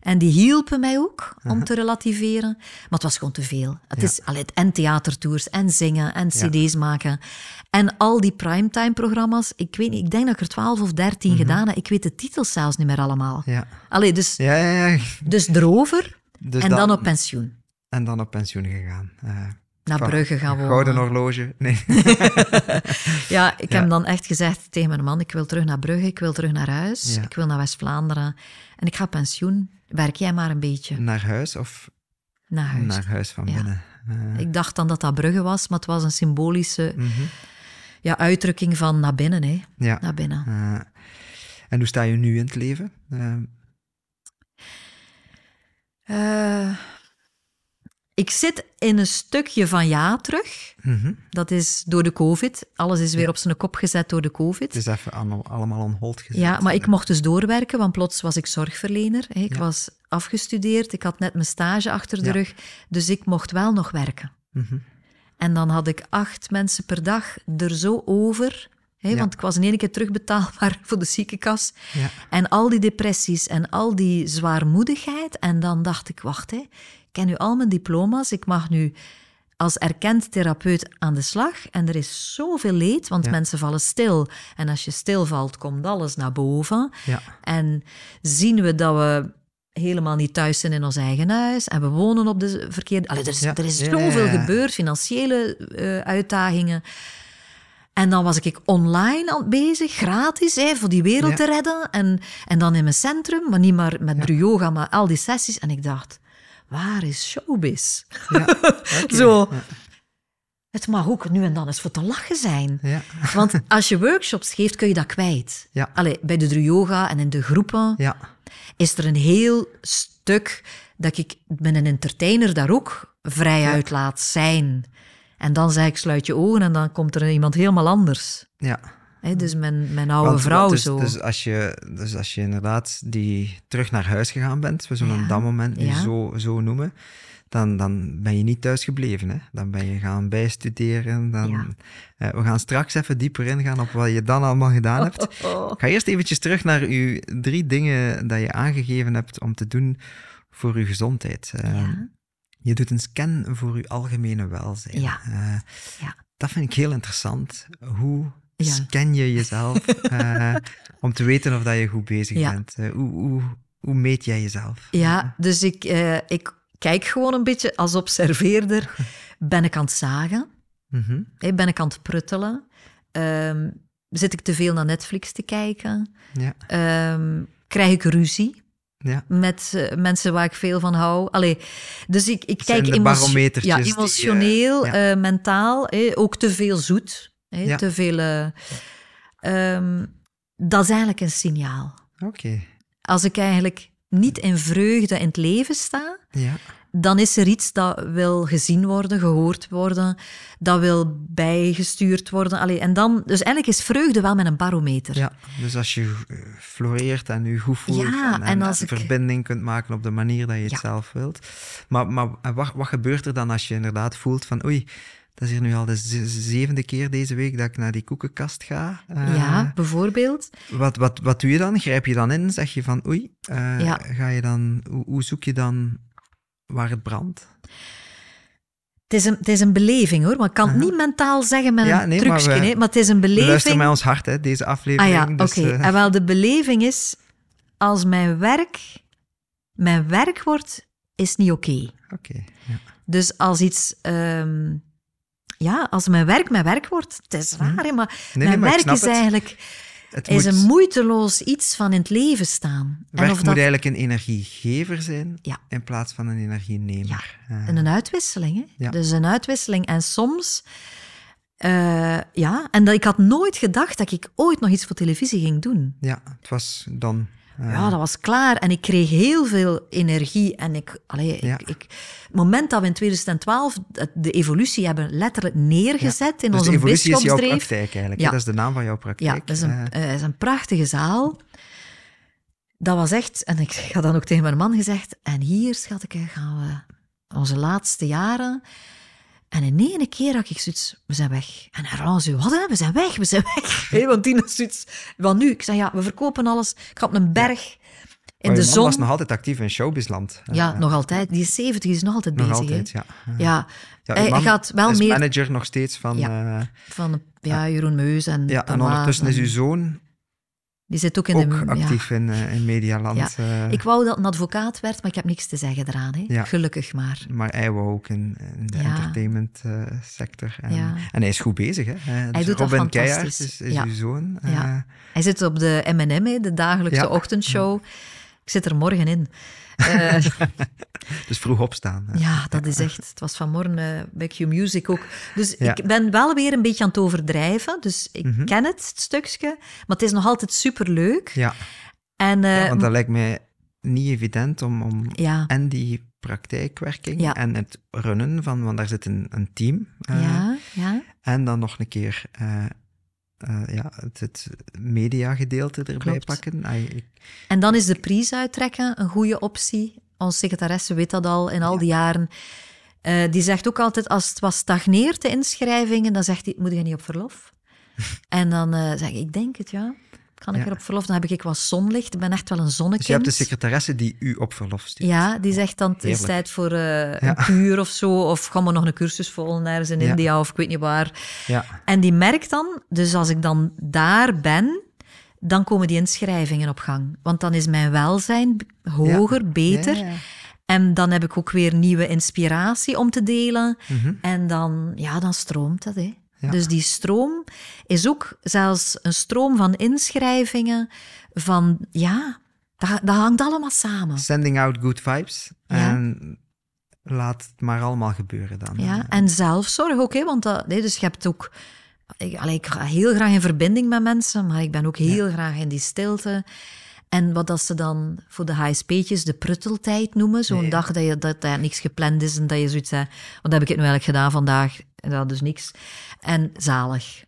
En die hielpen mij ook om te relativeren. Maar het was gewoon te veel. Het is allee, en theatertours, en zingen, en cd's maken. En al die primetime-programma's. Ik weet niet, ik denk dat ik er twaalf of dertien gedaan heb. Ik weet de titels zelfs niet meer allemaal. Ja. Allee, dus, Ja, ja, ja. dus erover Dus en dan, op pensioen. En dan op pensioen gegaan. Eh, Naar van- Brugge gaan wonen. Gouden horloge. Nee. (laughs) Ja, ik Ja. heb dan echt gezegd tegen mijn man, ik wil terug naar Brugge, ik wil terug naar huis, Ja. ik wil naar West-Vlaanderen en ik ga pensioen. Werk jij maar een beetje Naar huis of naar huis. naar huis van binnen? Eh, Ik dacht dan dat dat Brugge was, maar het was een symbolische mhm. ja, uitdrukking van naar binnen. Hè. Ja. Naar binnen. Eh, en hoe sta je nu in het leven? Eh, ik zit in een stukje van ja terug. mhm. Dat is door de COVID. Alles is weer op zijn kop gezet door de COVID. Het is even allemaal, allemaal on hold gezet. Ja, maar ik mocht dus doorwerken, want plots was ik zorgverlener. Ik Ja. was afgestudeerd, ik had net mijn stage achter de rug, dus ik mocht wel nog werken. Mhm. En dan had ik acht mensen per dag er zo over, want ik was in één keer terugbetaalbaar (laughs) voor de ziekenkas. Ja. En al die depressies en al die zwaarmoedigheid. En dan dacht ik, wacht, hè, ken nu al mijn diploma's, ik mag nu als erkend therapeut aan de slag. En er is zoveel leed, want Ja. mensen vallen stil. En als je stilvalt, komt alles naar boven. Ja. En zien we dat we helemaal niet thuis zijn in ons eigen huis en we wonen op de verkeerde... Allee, er is, Ja, er is zoveel gebeurd, financiële eh, uitdagingen. En dan was ik online bezig, gratis, hè, voor die wereld te redden. En, en dan in mijn centrum, maar niet maar met ja. yoga, maar al die sessies. En ik dacht, waar is showbiz? Ja. (laughs) Zo. Ja. Het mag ook nu en dan eens voor te lachen zijn. Ja. (laughs) Want als je workshops geeft, kun je dat kwijt. Ja. Allee, bij de yoga en in de groepen Ja. is er een heel stuk dat ik met een entertainer daar ook vrij uit laat zijn. En dan zeg ik, sluit je ogen en dan komt er iemand helemaal anders. ja. Hè, dus mijn, mijn oude Want vrouw dus, zo. Dus als, je, dus als je inderdaad die terug naar huis gegaan bent, we zullen Ja, dat moment nu ja. zo, zo noemen, dan, dan ben je niet thuis gebleven. Hè? Dan ben je gaan bijstuderen. Dan, Ja. we gaan straks even dieper ingaan op wat je dan allemaal gedaan hebt. (laughs) Ik ga eerst eventjes terug naar uw drie dingen dat je aangegeven hebt om te doen voor uw gezondheid. Eh, Ja. Je doet een scan voor je algemene welzijn. Ja. Dat vind ik heel interessant. Hoe Ja. scan je jezelf eh, (laughs) om te weten of dat je goed bezig Ja. bent? Eh, hoe, hoe, hoe meet jij jezelf? Ja, dus ik, eh, ik kijk gewoon een beetje als observeerder. (laughs) Ben ik aan het zagen? Mhm. Ben ik aan het pruttelen? Ehm, zit ik te veel naar Netflix te kijken? Ja. Ehm, krijg ik ruzie Ja. met mensen waar ik veel van hou? Allee, dus ik, ik kijk emotio- ja, die, emotioneel, eh, mentaal. ook te veel zoet. Hè, Ja. Te veel... eh, ehm, dat is eigenlijk een signaal. Oké. Als ik eigenlijk niet in vreugde in het leven sta, Ja. dan is er iets dat wil gezien worden, gehoord worden, dat wil bijgestuurd worden. Allee, en dan, dus eigenlijk is vreugde wel met een barometer. ja, dus als je eh, floreert en je goed voelt Ja, en, en als ik- verbinding kunt maken op de manier dat je het Ja. zelf wilt. Maar, maar wat, wat gebeurt er dan als je inderdaad voelt van oei, dat is hier nu al de zevende keer deze week dat ik naar die koekenkast ga. Eh, Ja, bijvoorbeeld. Wat, wat, wat doe je dan? Grijp je dan in? Zeg je van oei, eh, Ja. ga je dan, hoe, hoe zoek je dan waar het brandt? Het is, een, het is een beleving hoor, maar ik kan het niet mentaal zeggen met Ja, een nee, trucje, maar maar het is een beleving. met ons hart, hè, deze Ah aflevering. ja, oké. dus, eh, En wel, de beleving is, als mijn werk mijn werk wordt, is niet oké. Oké, ja. Dus als iets... ehm, ja, als mijn werk mijn werk wordt, het is raar, hè, maar nee, mijn maar werk is het. eigenlijk Het is moet, een moeiteloos iets van in het leven staan. werk of moet dat eigenlijk een energiegever zijn Ja. in plaats van een energienemer. Eh, En een uitwisseling, hè? Ja. Dus een uitwisseling. En soms... eh, ja, en dat, ik had nooit gedacht dat ik ooit nog iets voor televisie ging doen. ja, het was dan... Ja, dat was klaar. En ik kreeg heel veel energie. En ik, allee, Ja. ik, ik, het moment dat we in 2012 de- evolutie hebben letterlijk neergezet in dus onze de evolutie is jouw praktijk eigenlijk. Dat is de naam van jouw praktijk. Ja, dat is een, eh, is een prachtige zaal. Dat was echt, en ik had dan ook tegen mijn man gezegd, en hier, schatje, gaan we onze laatste jaren. En in één keer had ik zoiets, we zijn weg. En Aaron zei, wat hè, we zijn weg, we zijn weg. (laughs) Hé, want die had zoiets, van nu, ik zei, ja, we verkopen alles. Ik ga op een berg in maar de zon. was nog altijd actief in showbizland. Ja, nog altijd. Die is 70, die is nog altijd nog bezig. altijd, ja. Ja, ja, hij gaat wel is meer manager nog steeds van... Ja. eh, van ja, Jeroen Meus en ja, en ondertussen is uw zoon Die zit ook in ook de... ja. actief in, eh, in Medialand. Ja. eh, Ik wou dat een advocaat werd, maar ik heb niks te zeggen eraan. Hè. Ja. Gelukkig maar. Maar hij wou ook in, in de Ja. entertainment eh, sector. En, Ja. en hij is goed bezig. Hè? Eh, dus doet dat Robin fantastisch. is, is Ja. uw zoon. Ja. Hij zit op de M&M, de dagelijkse Ja. ochtendshow. Ik zit er morgen in. (laughs) Dus vroeg opstaan. hè. ja, dat is echt... Het was vanmorgen eh, bij Q Music ook. Dus Ja. ik ben wel weer een beetje aan het overdrijven. Dus ik Mhm. ken het, het stukje. Maar het is nog altijd superleuk. Ja, En eh, ja, want dat lijkt mij niet evident om, om ja, en die praktijkwerking Ja. en het runnen van, want daar zit een, een team. eh, ja, ja. En dan nog een keer eh, ja, het, het mediagedeelte erbij Klopt. pakken. Ik- En dan is de prijs uittrekken een goede optie. Onze secretaresse weet dat al in al die jaren. Eh, die zegt ook altijd, als het wat stagneert, de inschrijvingen, dan zegt hij, moet je niet op verlof? (laughs) en dan eh, zeg ik, ik denk het, ja. Kan ik Ja. er op verlof? Dan heb ik wat zonlicht. Ik ben echt wel een Dus zonnekind. je hebt de secretaresse die u op verlof stuurt. Ja, die zegt dan, het is tijd voor eh, Ja. een kuur of zo. Of gaan we nog een cursus volgen ergens in Ja. India of ik weet niet waar. Ja. En die merkt dan, dus als ik dan daar ben, dan komen die inschrijvingen op gang. Want dan is mijn welzijn hoger, beter. Ja, ja. En dan heb ik ook weer nieuwe inspiratie om te delen. Mhm. En dan, ja, dan stroomt dat. Hè. Ja. Dus die stroom is ook zelfs een stroom van inschrijvingen. Van ja, dat, dat hangt allemaal samen. Sending out good vibes. Ja. En laat het maar allemaal gebeuren dan. Ja, en zelfzorg ook, hè, want dat, nee, dus je hebt ook. Ik, allee, ik ga heel graag in verbinding met mensen, maar ik ben ook heel graag in die stilte. En wat dat ze dan voor de HSP'tjes de prutteltijd noemen, zo'n dag dat, je, dat, dat niks gepland is en dat je zoiets zegt, wat heb ik het nu eigenlijk gedaan vandaag? En dat dus niks. En zalig.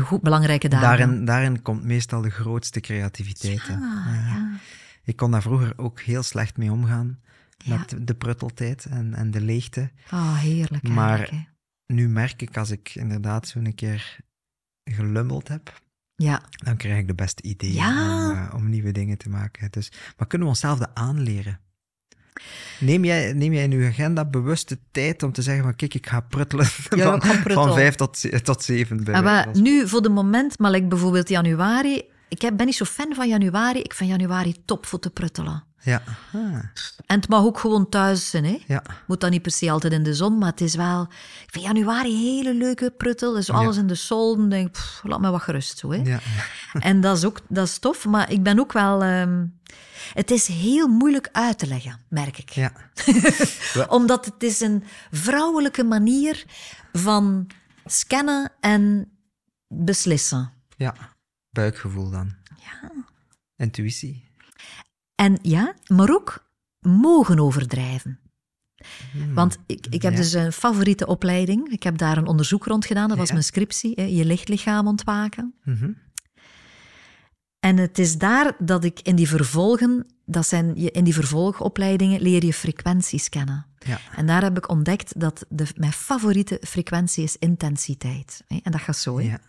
Goed, belangrijke dagen. Daarin, daarin komt meestal de grootste creativiteit. ja. Ik kon daar vroeger ook heel slecht mee omgaan. Ja. Met de prutteltijd en, en de leegte. Ah, heerlijk. Maar- Nu merk ik, als ik inderdaad zo'n keer gelummeld heb. Ja, dan krijg ik de beste ideeën Ja. om, eh, om nieuwe dingen te maken. Dus, maar kunnen we onszelf dat aanleren? Neem jij, neem jij in je agenda bewust de tijd om te zeggen van kijk, ik ga pruttelen (laughs) Ja, van, ik ga pruttelen. van vijf tot, tot zeven bij Ah, maar nu, voor de moment, maar like bijvoorbeeld januari. Ik ben niet zo fan van januari. Ik vind januari top voor te pruttelen. Ja. Ah, En het mag ook gewoon thuis zijn. Hè? ja. Moet dan niet per se altijd in de zon, maar het is wel... Ik vind januari een hele leuke pruttel. Dus alles in de zon. denk ik, pff, laat me wat gerust zo. Hè? Ja. (laughs) En dat is ook dat is tof, maar ik ben ook wel... ehm, het is heel moeilijk uit te leggen, merk ik. ja. (laughs) Omdat het is een vrouwelijke manier van scannen en beslissen. Ja. Buikgevoel dan. Ja. Intuïtie. En ja, maar ook mogen overdrijven. Want ik, ik heb Hmm. ja. dus een favoriete opleiding. Ik heb daar een onderzoek rond gedaan. Dat was Ja. mijn scriptie. Je lichtlichaam ontwaken. Mhm. En het is daar dat ik in die vervolgen, dat zijn, je- in die vervolgopleidingen leer je frequenties kennen. Ja. En daar heb ik ontdekt dat de, mijn favoriete frequentie is intensiteit. En dat gaat zo. Ja.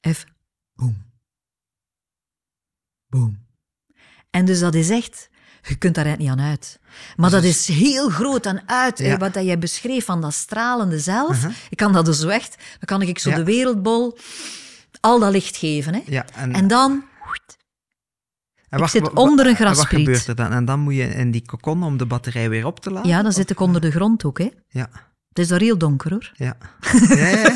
Even. Boom. Boom. En dus dat is echt... Je kunt daar niet aan uit. Maar dat is heel groot en uit. hè, wat dat jij beschreef van dat stralende zelf. Ik kan dat dus zo echt... Dan kan ik zo Ja. de wereldbol al dat licht geven. Hè. ja. En, En dan... en ik zit onder een en Wat graspriet. gebeurt er dan? En dan moet je in die kokon om de batterij weer op te laden? Ja, dan zit ik onder de grond ook. Hè. Ja. Het is daar heel donker, hoor. Ja. (laughs) Ja, ja,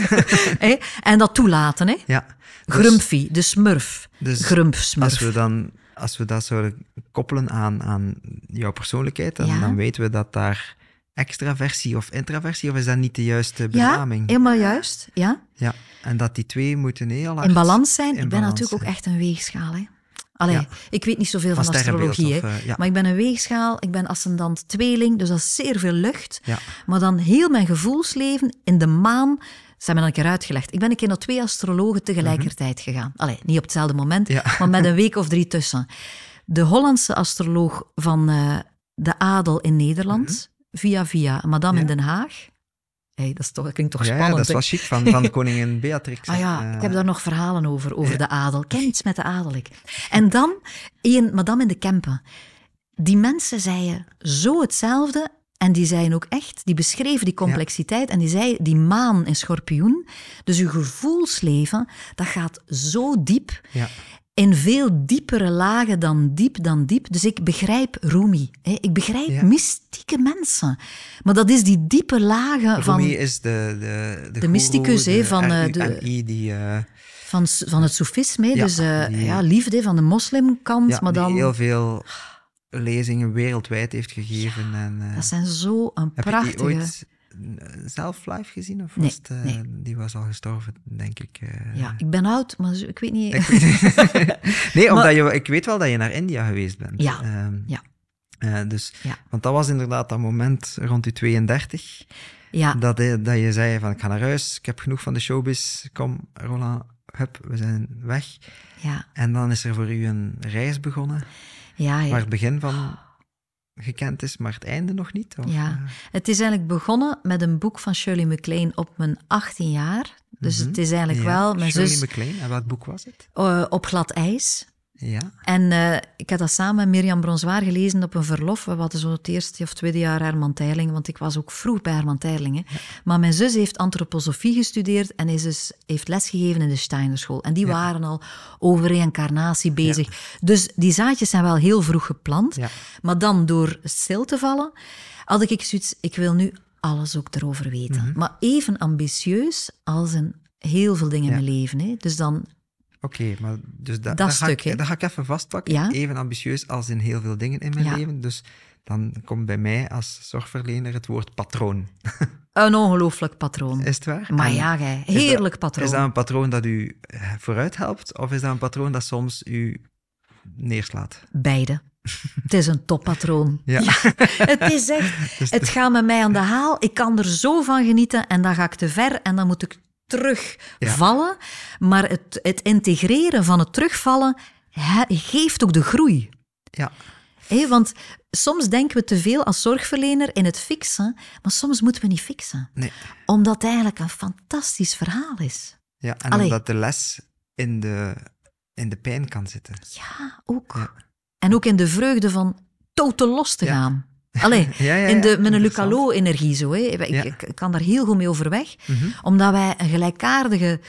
ja. En dat toelaten, hè. ja. Dus- Grumpy, de smurf. dus Grumpsmurf. Als we, dan, als we dat zouden koppelen aan, aan jouw persoonlijkheid, dan, Ja. dan weten we dat daar extraversie of intraversie, of is dat niet de juiste Ja, benaming? helemaal juist. Ja. Ja. En dat die twee moeten heel hard... in balans zijn. in ik ben balans natuurlijk ook echt een weegschaal. Hè. Allee, Ja. ik weet niet zoveel van, Van astrologie, of, eh, ja. maar ik ben een weegschaal, ik ben ascendant tweeling, dus dat is zeer veel lucht. Ja. Maar dan heel mijn gevoelsleven in de maan, ze hebben een keer uitgelegd. Ik ben een keer naar twee astrologen tegelijkertijd gegaan. Allee, niet op hetzelfde moment, Mhm. Maar met een (laughs) week of drie tussen. De Hollandse astroloog van eh, de adel in Nederland, via via, madame in Mhm. Den Haag. Hey, dat, is toch, dat klinkt toch Ja, ja, spannend. dat is hè? wel chic van, van (laughs) koningin Beatrix. Ah ja, ik heb daar nog verhalen over, over de adel. Ken iets met de adel, ik. En dan een madame in de Kempen. Die mensen zeiden zo hetzelfde en die zeiden ook echt, die beschreven die complexiteit en die zeiden, die maan in schorpioen, dus uw gevoelsleven, dat gaat zo diep, Ja. In veel diepere lagen dan diep dan diep. Dus ik begrijp Rumi, hè. ik begrijp Ja. mystieke mensen. Maar dat is die diepe lagen van... Rumi is de, de, de, De mysticus, hè, van, eh, de- die, eh, Van, van het soefisme. Ja, dus eh, die- ja, liefde van de moslimkant, ja, maar die dan... heel veel lezingen wereldwijd heeft gegeven. En, Dat zijn zo een prachtige... die zelf live gezien? Of Nee, was het, eh, nee. Die was al gestorven, denk ik. eh. Ja, ik ben oud, maar ik weet niet... Ik weet- (laughs) nee, omdat je, ik weet wel dat je naar India geweest bent. Ja, Ehm, ja. eh, dus, Ja. Want dat was inderdaad dat moment rond je 32, ja, dat, je, dat je zei van ik ga naar huis, ik heb genoeg van de showbiz, kom Roland, hup, we zijn weg. ja, En dan is er voor u een reis begonnen, ja, ja. waar het begin van gekend is, maar het einde nog niet? Of, Ja. Het is eigenlijk begonnen met een boek van Shirley MacLaine op mijn 18 jaar. Dus het is eigenlijk Mhm. ja, wel... Mijn Shirley zus MacLaine, en welk boek was het? eh, op glad ijs. Ja, En eh, ik had dat samen met Mirjam Bronsoir gelezen op een verlof. We hadden zo het eerste of tweede jaar Herman Teiling, want ik was ook vroeg bij Herman Teiling. Hè. Maar mijn zus heeft antroposofie gestudeerd en is dus, heeft lesgegeven in de Steinerschool. En die waren al over reïncarnatie bezig. Dus die zaadjes zijn wel heel vroeg geplant. Maar dan door stil te vallen, had ik zoiets, ik wil nu alles ook erover weten. Mhm. Maar even ambitieus als in heel veel dingen in mijn leven. Hè. Dus dan Oké, maar dus da, Dat stuk, ga ik, ga ik even vastpakken. Ja. Even ambitieus als in heel veel dingen in mijn Ja. leven. Dus dan komt bij mij als zorgverlener het woord patroon. (laughs) een ongelooflijk patroon. Is het waar? Maar En ja, gij, is dat- heerlijk patroon. Is dat een patroon dat u eh, vooruit helpt? Of is dat een patroon dat soms u neerslaat? Beide. (laughs) Het is een toppatroon. Ja. (laughs) Het is echt, het gaat met mij aan de haal. Ik kan er zo van genieten en dan ga ik te ver en dan moet ik terugvallen. Maar het, het integreren van het terugvallen he- geeft ook de groei. Ja. Hé, want soms denken we te veel als zorgverlener in het fixen, maar soms moeten we niet fixen. Nee. Omdat het eigenlijk een fantastisch verhaal is. ja en Allee. omdat de les in de in de pijn kan zitten. Ja, ook. Ja. En ook in de vreugde van totaal los te Ja. gaan. Allee, (laughs) Ja, ja, in de, met een. Lucalo-energie zo. Hè. Ik, kan daar heel goed mee overweg. Mhm. Omdat wij een gelijkaardige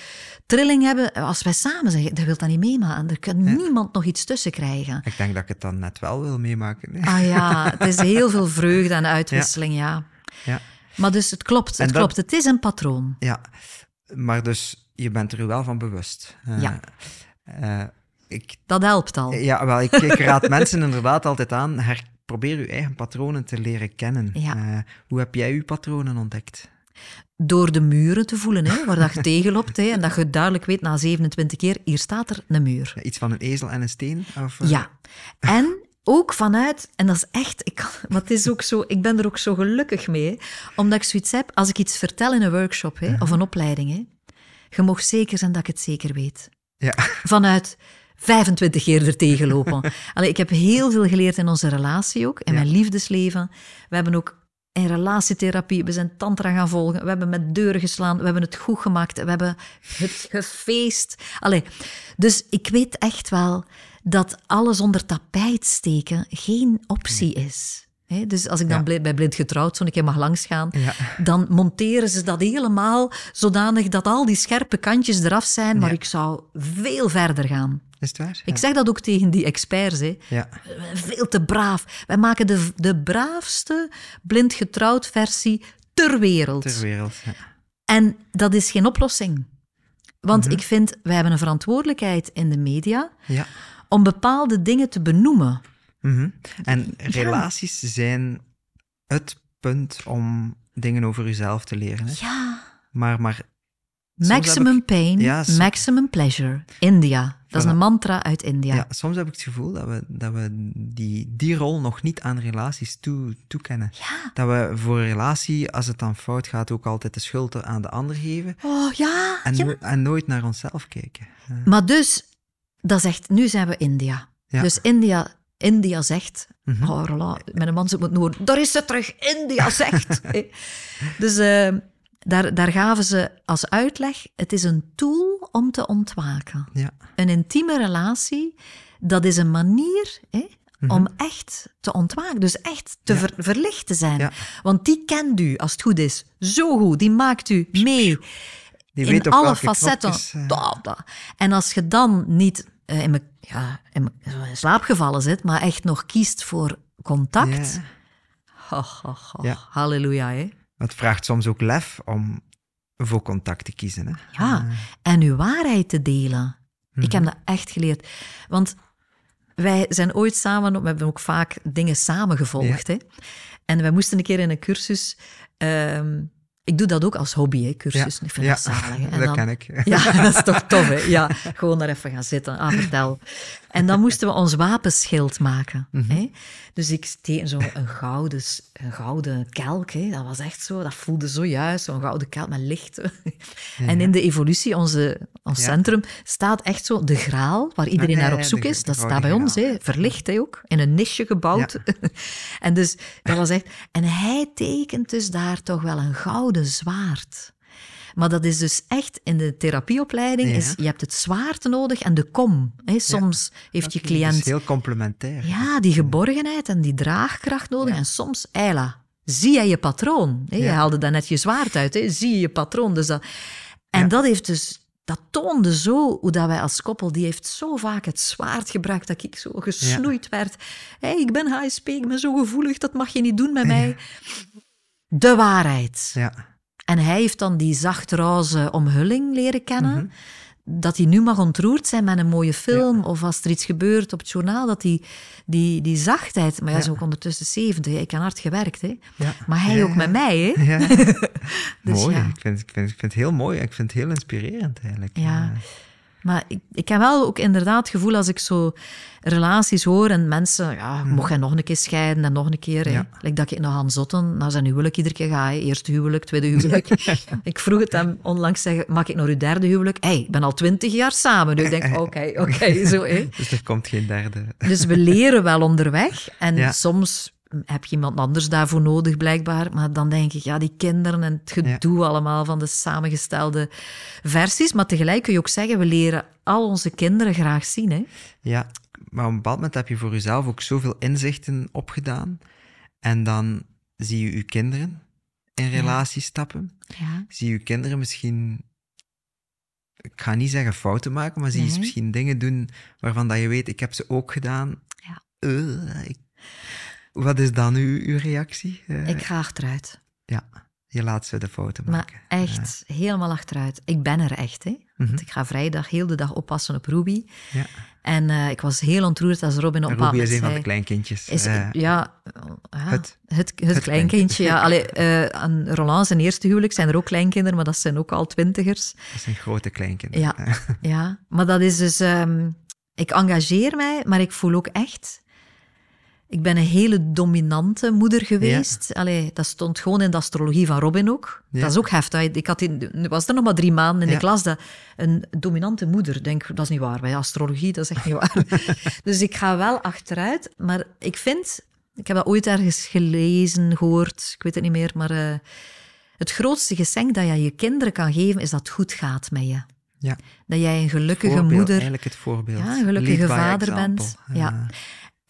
trilling hebben. Als wij samen zijn, dat wil dat niet meemaken. Er kan niemand nog iets tussen krijgen. Ik denk dat ik het dan net wel wil meemaken. Ah ja, (laughs) het is heel veel vreugde en uitwisseling, ja. Ja. Maar dus het klopt, het dat- klopt. Het is een patroon. ja, maar dus je bent er wel van bewust. Eh, Ja. eh, ik, Dat helpt al. ja, wel, ik, ik raad (laughs) mensen inderdaad altijd aan, her, probeer je eigen patronen te leren kennen. Ja. Eh, hoe heb jij je patronen ontdekt? Door de muren te voelen, hè, waar dat je (laughs) tegenloopt. Hè, en dat je duidelijk weet na 27 keer, hier staat er een muur. Ja, iets van een ezel en een steen? Of, eh, Ja. En ook vanuit, en dat is echt, ik kan, (laughs) maar het is ook zo, ik ben er ook zo gelukkig mee, hè, omdat ik zoiets heb, als ik iets vertel in een workshop hè, of een opleiding, hè, je mag zeker zijn dat ik het zeker weet. Ja. Vanuit 25 keer er tegenlopen. (laughs) Allee, ik heb heel veel geleerd in onze relatie ook, in Ja. mijn liefdesleven. We hebben ook in relatietherapie, we zijn tantra gaan volgen, we hebben met deuren geslaan, we hebben het goed gemaakt, we hebben het gefeest. Allee, dus ik weet echt wel dat alles onder tapijt steken geen optie is. Dus als ik dan Ja. bli- bij Blind Getrouwd zo'n keer mag langsgaan, Ja. dan monteren ze dat helemaal zodanig dat al die scherpe kantjes eraf zijn, maar Ja. ik zou veel verder gaan. Is het waar? Ik zeg dat ook tegen die experts. Hè. Ja. Veel te braaf. Wij maken de, de braafste blind getrouwd versie ter wereld. ter wereld. Ja. En dat is geen oplossing. Want Mhm. ik vind, wij hebben een verantwoordelijkheid in de media ja. om bepaalde dingen te benoemen. Mhm. En relaties zijn het punt om dingen over jezelf te leren. Hè? Ja. Maar, maar Maximum ik- pain, Ja, maximum pleasure. India. Dat is een mantra uit India. ja, soms heb ik het gevoel dat we, dat we die, die rol nog niet aan relaties toe, toekennen. Ja. Dat we voor een relatie, als het dan fout gaat, ook altijd de schuld aan de ander geven. Oh ja. En, ja. en nooit naar onszelf kijken. Maar dus, dat zegt, nu zijn we India. Ja. Dus India, India zegt, Mhm. oh Roland, mijn man zit moet horen, daar is ze terug, India zegt. (laughs) Dus eh, daar, daar gaven ze als uitleg, het is een tool om te ontwaken. ja. Een intieme relatie, dat is een manier hè, Mhm. om echt te ontwaken. Dus echt te ver- verlicht te zijn. Ja. Want die kent u, als het goed is, zo goed. Die maakt u mee Die in weet alle facetten. eh. En als je dan niet in, me, ja, in, in slaap gevallen zit, maar echt nog kiest voor contact. Ja. Ha, ha, ha. Ja. Halleluja, hè? Het vraagt soms ook lef om voor contact te kiezen. Hè? Ja, en uw waarheid te delen. Ik heb dat echt geleerd. Want wij zijn ooit samen, we hebben ook vaak dingen samen gevolgd. Hè? En wij moesten een keer in een cursus. ehm, ik doe dat ook als hobby, hè, cursus. Ik vind ja. dat zalig. (laughs) En dat dan- ken ik. (laughs) Ja, dat is toch tof, hè? Ja, gewoon daar even gaan zitten. Ah, vertel. En dan moesten we ons wapenschild maken. hè? Dus ik teken zo een gouden, een gouden kelk. Hè? Dat was echt zo, dat voelde zo juist, zo'n gouden kelk met lichten. En in de evolutie, onze, ons Ja. centrum, staat echt zo de graal, waar iedereen naar op zoek is. Dat staat bij ons, hè? verlicht hè, ook, in een nisje gebouwd. (laughs) en dus, dat was echt... En hij tekent dus daar toch wel een gouden zwaard. Maar dat is dus echt in de therapieopleiding, Ja. is, je hebt het zwaard nodig en de kom. Hè. Soms heeft je Dat is cliënt heel complementair. ja, die geborgenheid en die draagkracht nodig. En soms, Eila, zie jij je patroon? Hè? Je haalde net je zwaard uit, hè? zie je je patroon. Dus dat, en dat heeft dus... Dat toonde zo hoe dat wij als koppel, die heeft zo vaak het zwaard gebruikt dat ik zo gesnoeid werd. Hé, ik ben HSP, ik ben zo gevoelig, dat mag je niet doen met mij. De waarheid. Ja. En hij heeft dan die zacht-roze omhulling leren kennen. Dat hij nu mag ontroerd zijn met een mooie film. Of als er iets gebeurt op het journaal, dat die, die, die zachtheid... Maar hij is Ja. ook ondertussen 70, hè. ik heb hard gewerkt. Hè. Ja. Maar hij Ja, ook ja. met mij. Hè. Ja. (laughs) Dus mooi. ja. Ik, vind, ik, vind, ik vind het heel mooi. Ik vind het heel inspirerend eigenlijk. Ja. Maar ik, ik heb wel ook inderdaad het gevoel als ik zo relaties hoor en mensen, ja, mocht hij nog een keer scheiden en nog een keer. Ja. Like dat ik nog aan zotten naar zijn huwelijk iedere keer ga. hè. Eerste huwelijk, tweede huwelijk. (laughs) ik vroeg het hem onlangs, zeggen, maak ik nog uw derde huwelijk? hey, ik ben al twintig jaar samen. Dus ik denk, (laughs) oké, oké, zo. hè. Dus er komt geen derde. Dus we leren wel onderweg. En Ja. soms heb je iemand anders daarvoor nodig, blijkbaar. Maar dan denk ik, ja, die kinderen en het gedoe allemaal van de samengestelde versies. Maar tegelijk kun je ook zeggen, we leren al onze kinderen graag zien. Hè? Ja, maar op een bepaald moment heb je voor jezelf ook zoveel inzichten opgedaan. En dan zie je je kinderen in relatie stappen. Ja. Zie je kinderen misschien ik ga niet zeggen fouten maken, maar zie je misschien dingen doen waarvan dat je weet, ik heb ze ook gedaan. Ja. Eh, ik- wat is dan uw, uw reactie? Eh, Ik ga achteruit. Ja, je laat ze de Maar maken. echt, helemaal achteruit. Ik ben er echt, hè. Mhm. Want ik ga vrijdag heel de dag oppassen op Ruby. Ja. En eh, ik was heel ontroerd als Robin op Ruby is een van de kleinkindjes. Is, eh, ja, ja, het- het, het, kleinkindje. Ja. Allee, eh, aan Roland zijn eerste huwelijk zijn er ook kleinkinderen, maar dat zijn ook al twintigers. dat zijn grote kleinkinderen. Ja, (laughs) ja. maar dat is dus... ehm, ik engageer mij, maar ik voel ook echt... Ik ben een hele dominante moeder geweest. Allee, dat stond gewoon in de astrologie van Robin ook. Ja. Dat is ook heftig. Ik had in, was er nog maar drie maanden in Ja. de klas. Dat een dominante moeder, denk dat is niet waar. Bij astrologie, dat is echt niet waar. (laughs) dus ik ga wel achteruit. Maar ik vind... Ik heb dat ooit ergens gelezen, gehoord, ik weet het niet meer, maar... eh, het grootste geschenk dat je je kinderen kan geven, is dat het goed gaat met je. Ja. Dat jij een gelukkige Voorbeeld, moeder Eigenlijk het voorbeeld. Ja, een gelukkige vader example. bent. Ja.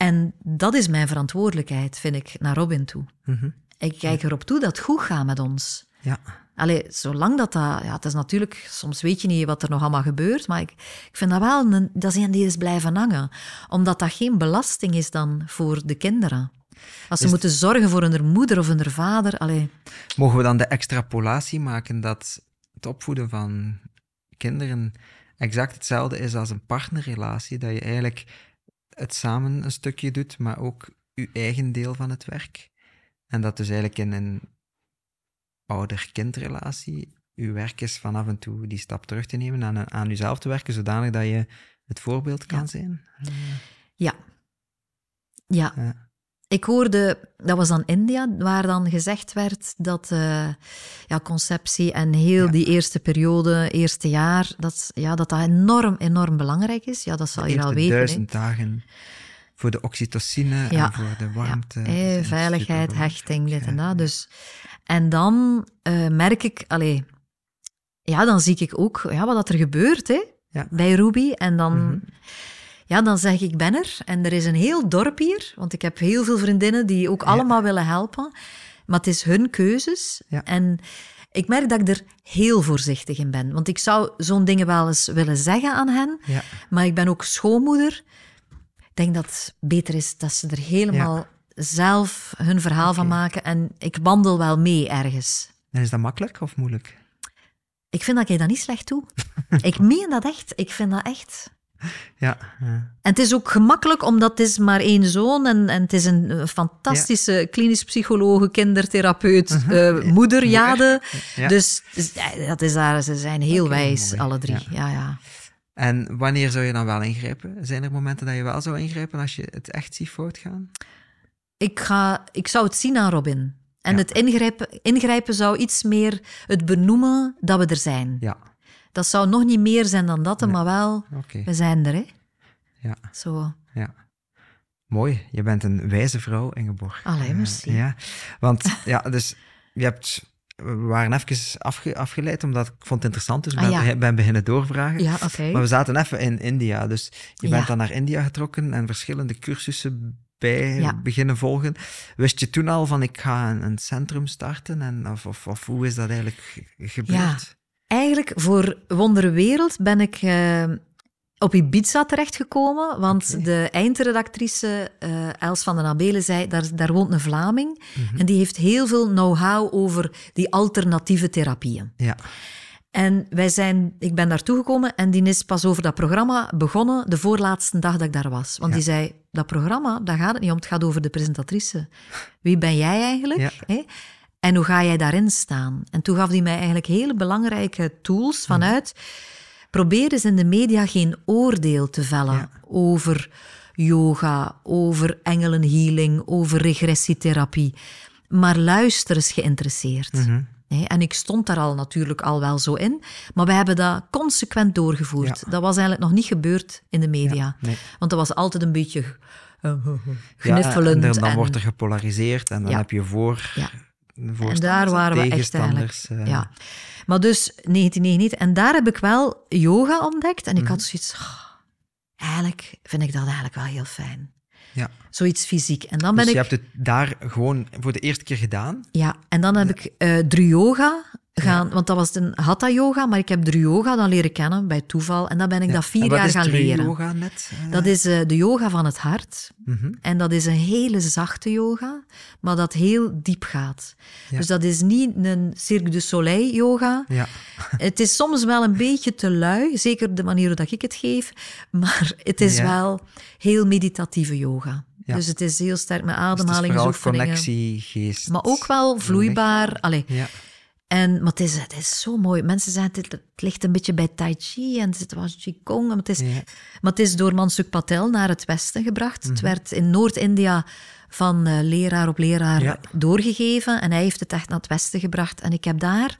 En dat is mijn verantwoordelijkheid, vind ik, naar Robin toe. mhm. Ik kijk erop toe dat het goed gaat met ons. Ja, Allee, zolang dat dat... Ja, het is natuurlijk... Soms weet je niet wat er nog allemaal gebeurt, maar ik, ik vind dat wel... Een, dat is een die is blijven hangen. Omdat dat geen belasting is dan voor de kinderen. Als ze moeten zorgen voor hun moeder of hun vader... Allee, Mogen we dan de extrapolatie maken dat het opvoeden van kinderen exact hetzelfde is als een partnerrelatie? Dat je eigenlijk het samen een stukje doet, maar ook je eigen deel van het werk? En dat dus eigenlijk in een ouder-kindrelatie uw werk is van af en toe die stap terug te nemen, aan, aan jezelf te werken, zodanig dat je het voorbeeld kan Ja. zijn? ja. Ja. Ja. Ik hoorde, dat was dan India, waar dan gezegd werd dat eh, ja, conceptie en heel Ja. die eerste periode, eerste jaar, dat, ja, dat dat enorm, enorm belangrijk is. Ja, dat zal je al weten. duizend dagen voor de oxytocine Ja. en voor de warmte. Is veiligheid, hechting, dit en Ja. dat. Dus, en dan eh, merk ik, allee, ja, dan zie ik ook ja, wat dat er gebeurt hè, Ja. bij Ruby. En dan, Mhm. Ja, dan zeg ik, ben er. En er is een heel dorp hier, want ik heb heel veel vriendinnen die ook allemaal willen helpen. Maar het is hun keuzes. Ja. En ik merk dat ik er heel voorzichtig in ben. Want ik zou zo'n dingen wel eens willen zeggen aan hen. Ja. Maar ik ben ook schoonmoeder. Ik denk dat het beter is dat ze er helemaal zelf hun verhaal van maken. En ik wandel wel mee ergens. En is dat makkelijk of moeilijk? Ik vind dat ik dat niet slecht doe. (laughs) ik meen dat echt. Ik vind dat echt. (laughs) Ja. ja. En het is ook gemakkelijk, omdat het is maar één zoon en, en het is een fantastische klinisch psycholoog, kindertherapeut, eh, moeder, Jade. (laughs) Ja. Dus dus, dat is daar, ze zijn heel wijs, mooi. alle drie. Ja. Ja. En wanneer zou je dan wel ingrijpen? Zijn er momenten dat je wel zou ingrijpen als je het echt ziet fout gaan? Ik, ga, ik zou het zien aan Robin. En het ingrijpen, ingrijpen zou iets meer het benoemen dat we er zijn. Ja, Dat zou nog niet meer zijn dan dat, maar wel, we zijn er, hè. Ja, Zo. ja. Mooi, je bent een wijze vrouw, Ingeborg. Allee, Eh, merci. ja, want (laughs) ja, dus je hebt... We waren even afge- afgeleid, omdat ik vond het interessant, dus ik Ah, ben, ja. ben beginnen doorvragen. Ja, oké. Maar we zaten even in India, dus je bent Ja. dan naar India getrokken en verschillende cursussen bij beginnen volgen. Wist je toen al van ik ga een, een centrum starten? En, of, of, of hoe is dat eigenlijk ge- gebeurd? Eigenlijk, voor Wonderwereld ben ik eh, op Ibiza terechtgekomen, want de eindredactrice eh, Els van den Abelen zei, daar, daar woont een Vlaming Mhm. en die heeft heel veel know-how over die alternatieve therapieën. Ja, En wij zijn, ik ben daartoe gekomen en die is pas over dat programma begonnen de voorlaatste dag dat ik daar was. Want Ja. die zei, dat programma, daar gaat het niet om, het gaat over de presentatrice. Wie ben jij eigenlijk? Ja. En hoe ga jij daarin staan? En toen gaf hij mij eigenlijk hele belangrijke tools vanuit, probeer eens in de media geen oordeel te vellen Ja. over yoga, over engelenhealing, over regressietherapie. Maar luister eens geïnteresseerd. Mhm. En ik stond daar al natuurlijk al wel zo in, maar we hebben dat consequent doorgevoerd. Ja. Dat was eigenlijk nog niet gebeurd in de media. nee. Want dat was altijd een beetje gnuffelend. Ja, en dan en- wordt er gepolariseerd en dan heb je voor... En daar waren we echt eigenlijk. eh, Ja. Maar dus 1999. En daar heb ik wel yoga ontdekt. En ik Mhm. had zoiets. "Oh, eigenlijk vind ik dat eigenlijk wel heel fijn. Ja. Zoiets fysiek. En dan ben Dus je ik. hebt het daar gewoon voor de eerste keer gedaan. Ja, en dan heb ik Druyoga gaan. Want dat was een Hatha yoga. Maar ik heb Druyoga dan leren kennen bij toeval. En dan ben ik Ja. dat vier jaar is gaan leren. yoga net? Eh, Dat is eh, de yoga van het hart. mhm. En dat is een hele zachte yoga, maar dat heel diep gaat. Ja. Dus dat is niet een Cirque du Soleil yoga. Ja. (laughs) Het is soms wel een beetje te lui, zeker de manier hoe ik het geef, maar het is wel heel meditatieve yoga. Ja. Dus het is heel sterk met Dus het is vooral ademhalingsoefeningen. connectie, geest. maar ook wel vloeibaar. Allee. Ja. En, maar het is, het is zo mooi. Mensen zeggen, het, het ligt een beetje bij Tai Chi en het was Qigong. Maar het is, Ja. maar het is door Mansuk Patel naar het westen gebracht. Mhm. Het werd in Noord-India van eh, leraar op leraar Ja. doorgegeven. En hij heeft het echt naar het westen gebracht. En ik heb daar...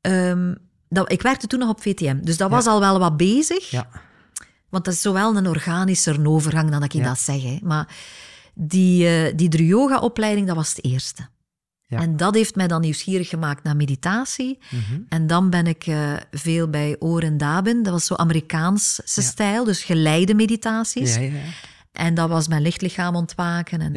ehm, dat, ik werkte toen nog op VTM, dus dat was al wel wat bezig. Ja. Want dat is zowel een organischer overgang dan dat ik dat zeg. Hè. Maar die, eh die Druyoga-opleiding, dat was het eerste. Ja. En dat heeft mij dan nieuwsgierig gemaakt naar meditatie. Mhm. En dan ben ik eh, veel bij Oren Dabin. Dat was zo Amerikaanse Ja. stijl, dus geleide meditaties. Ja. En dat was mijn lichtlichaam ontwaken. En,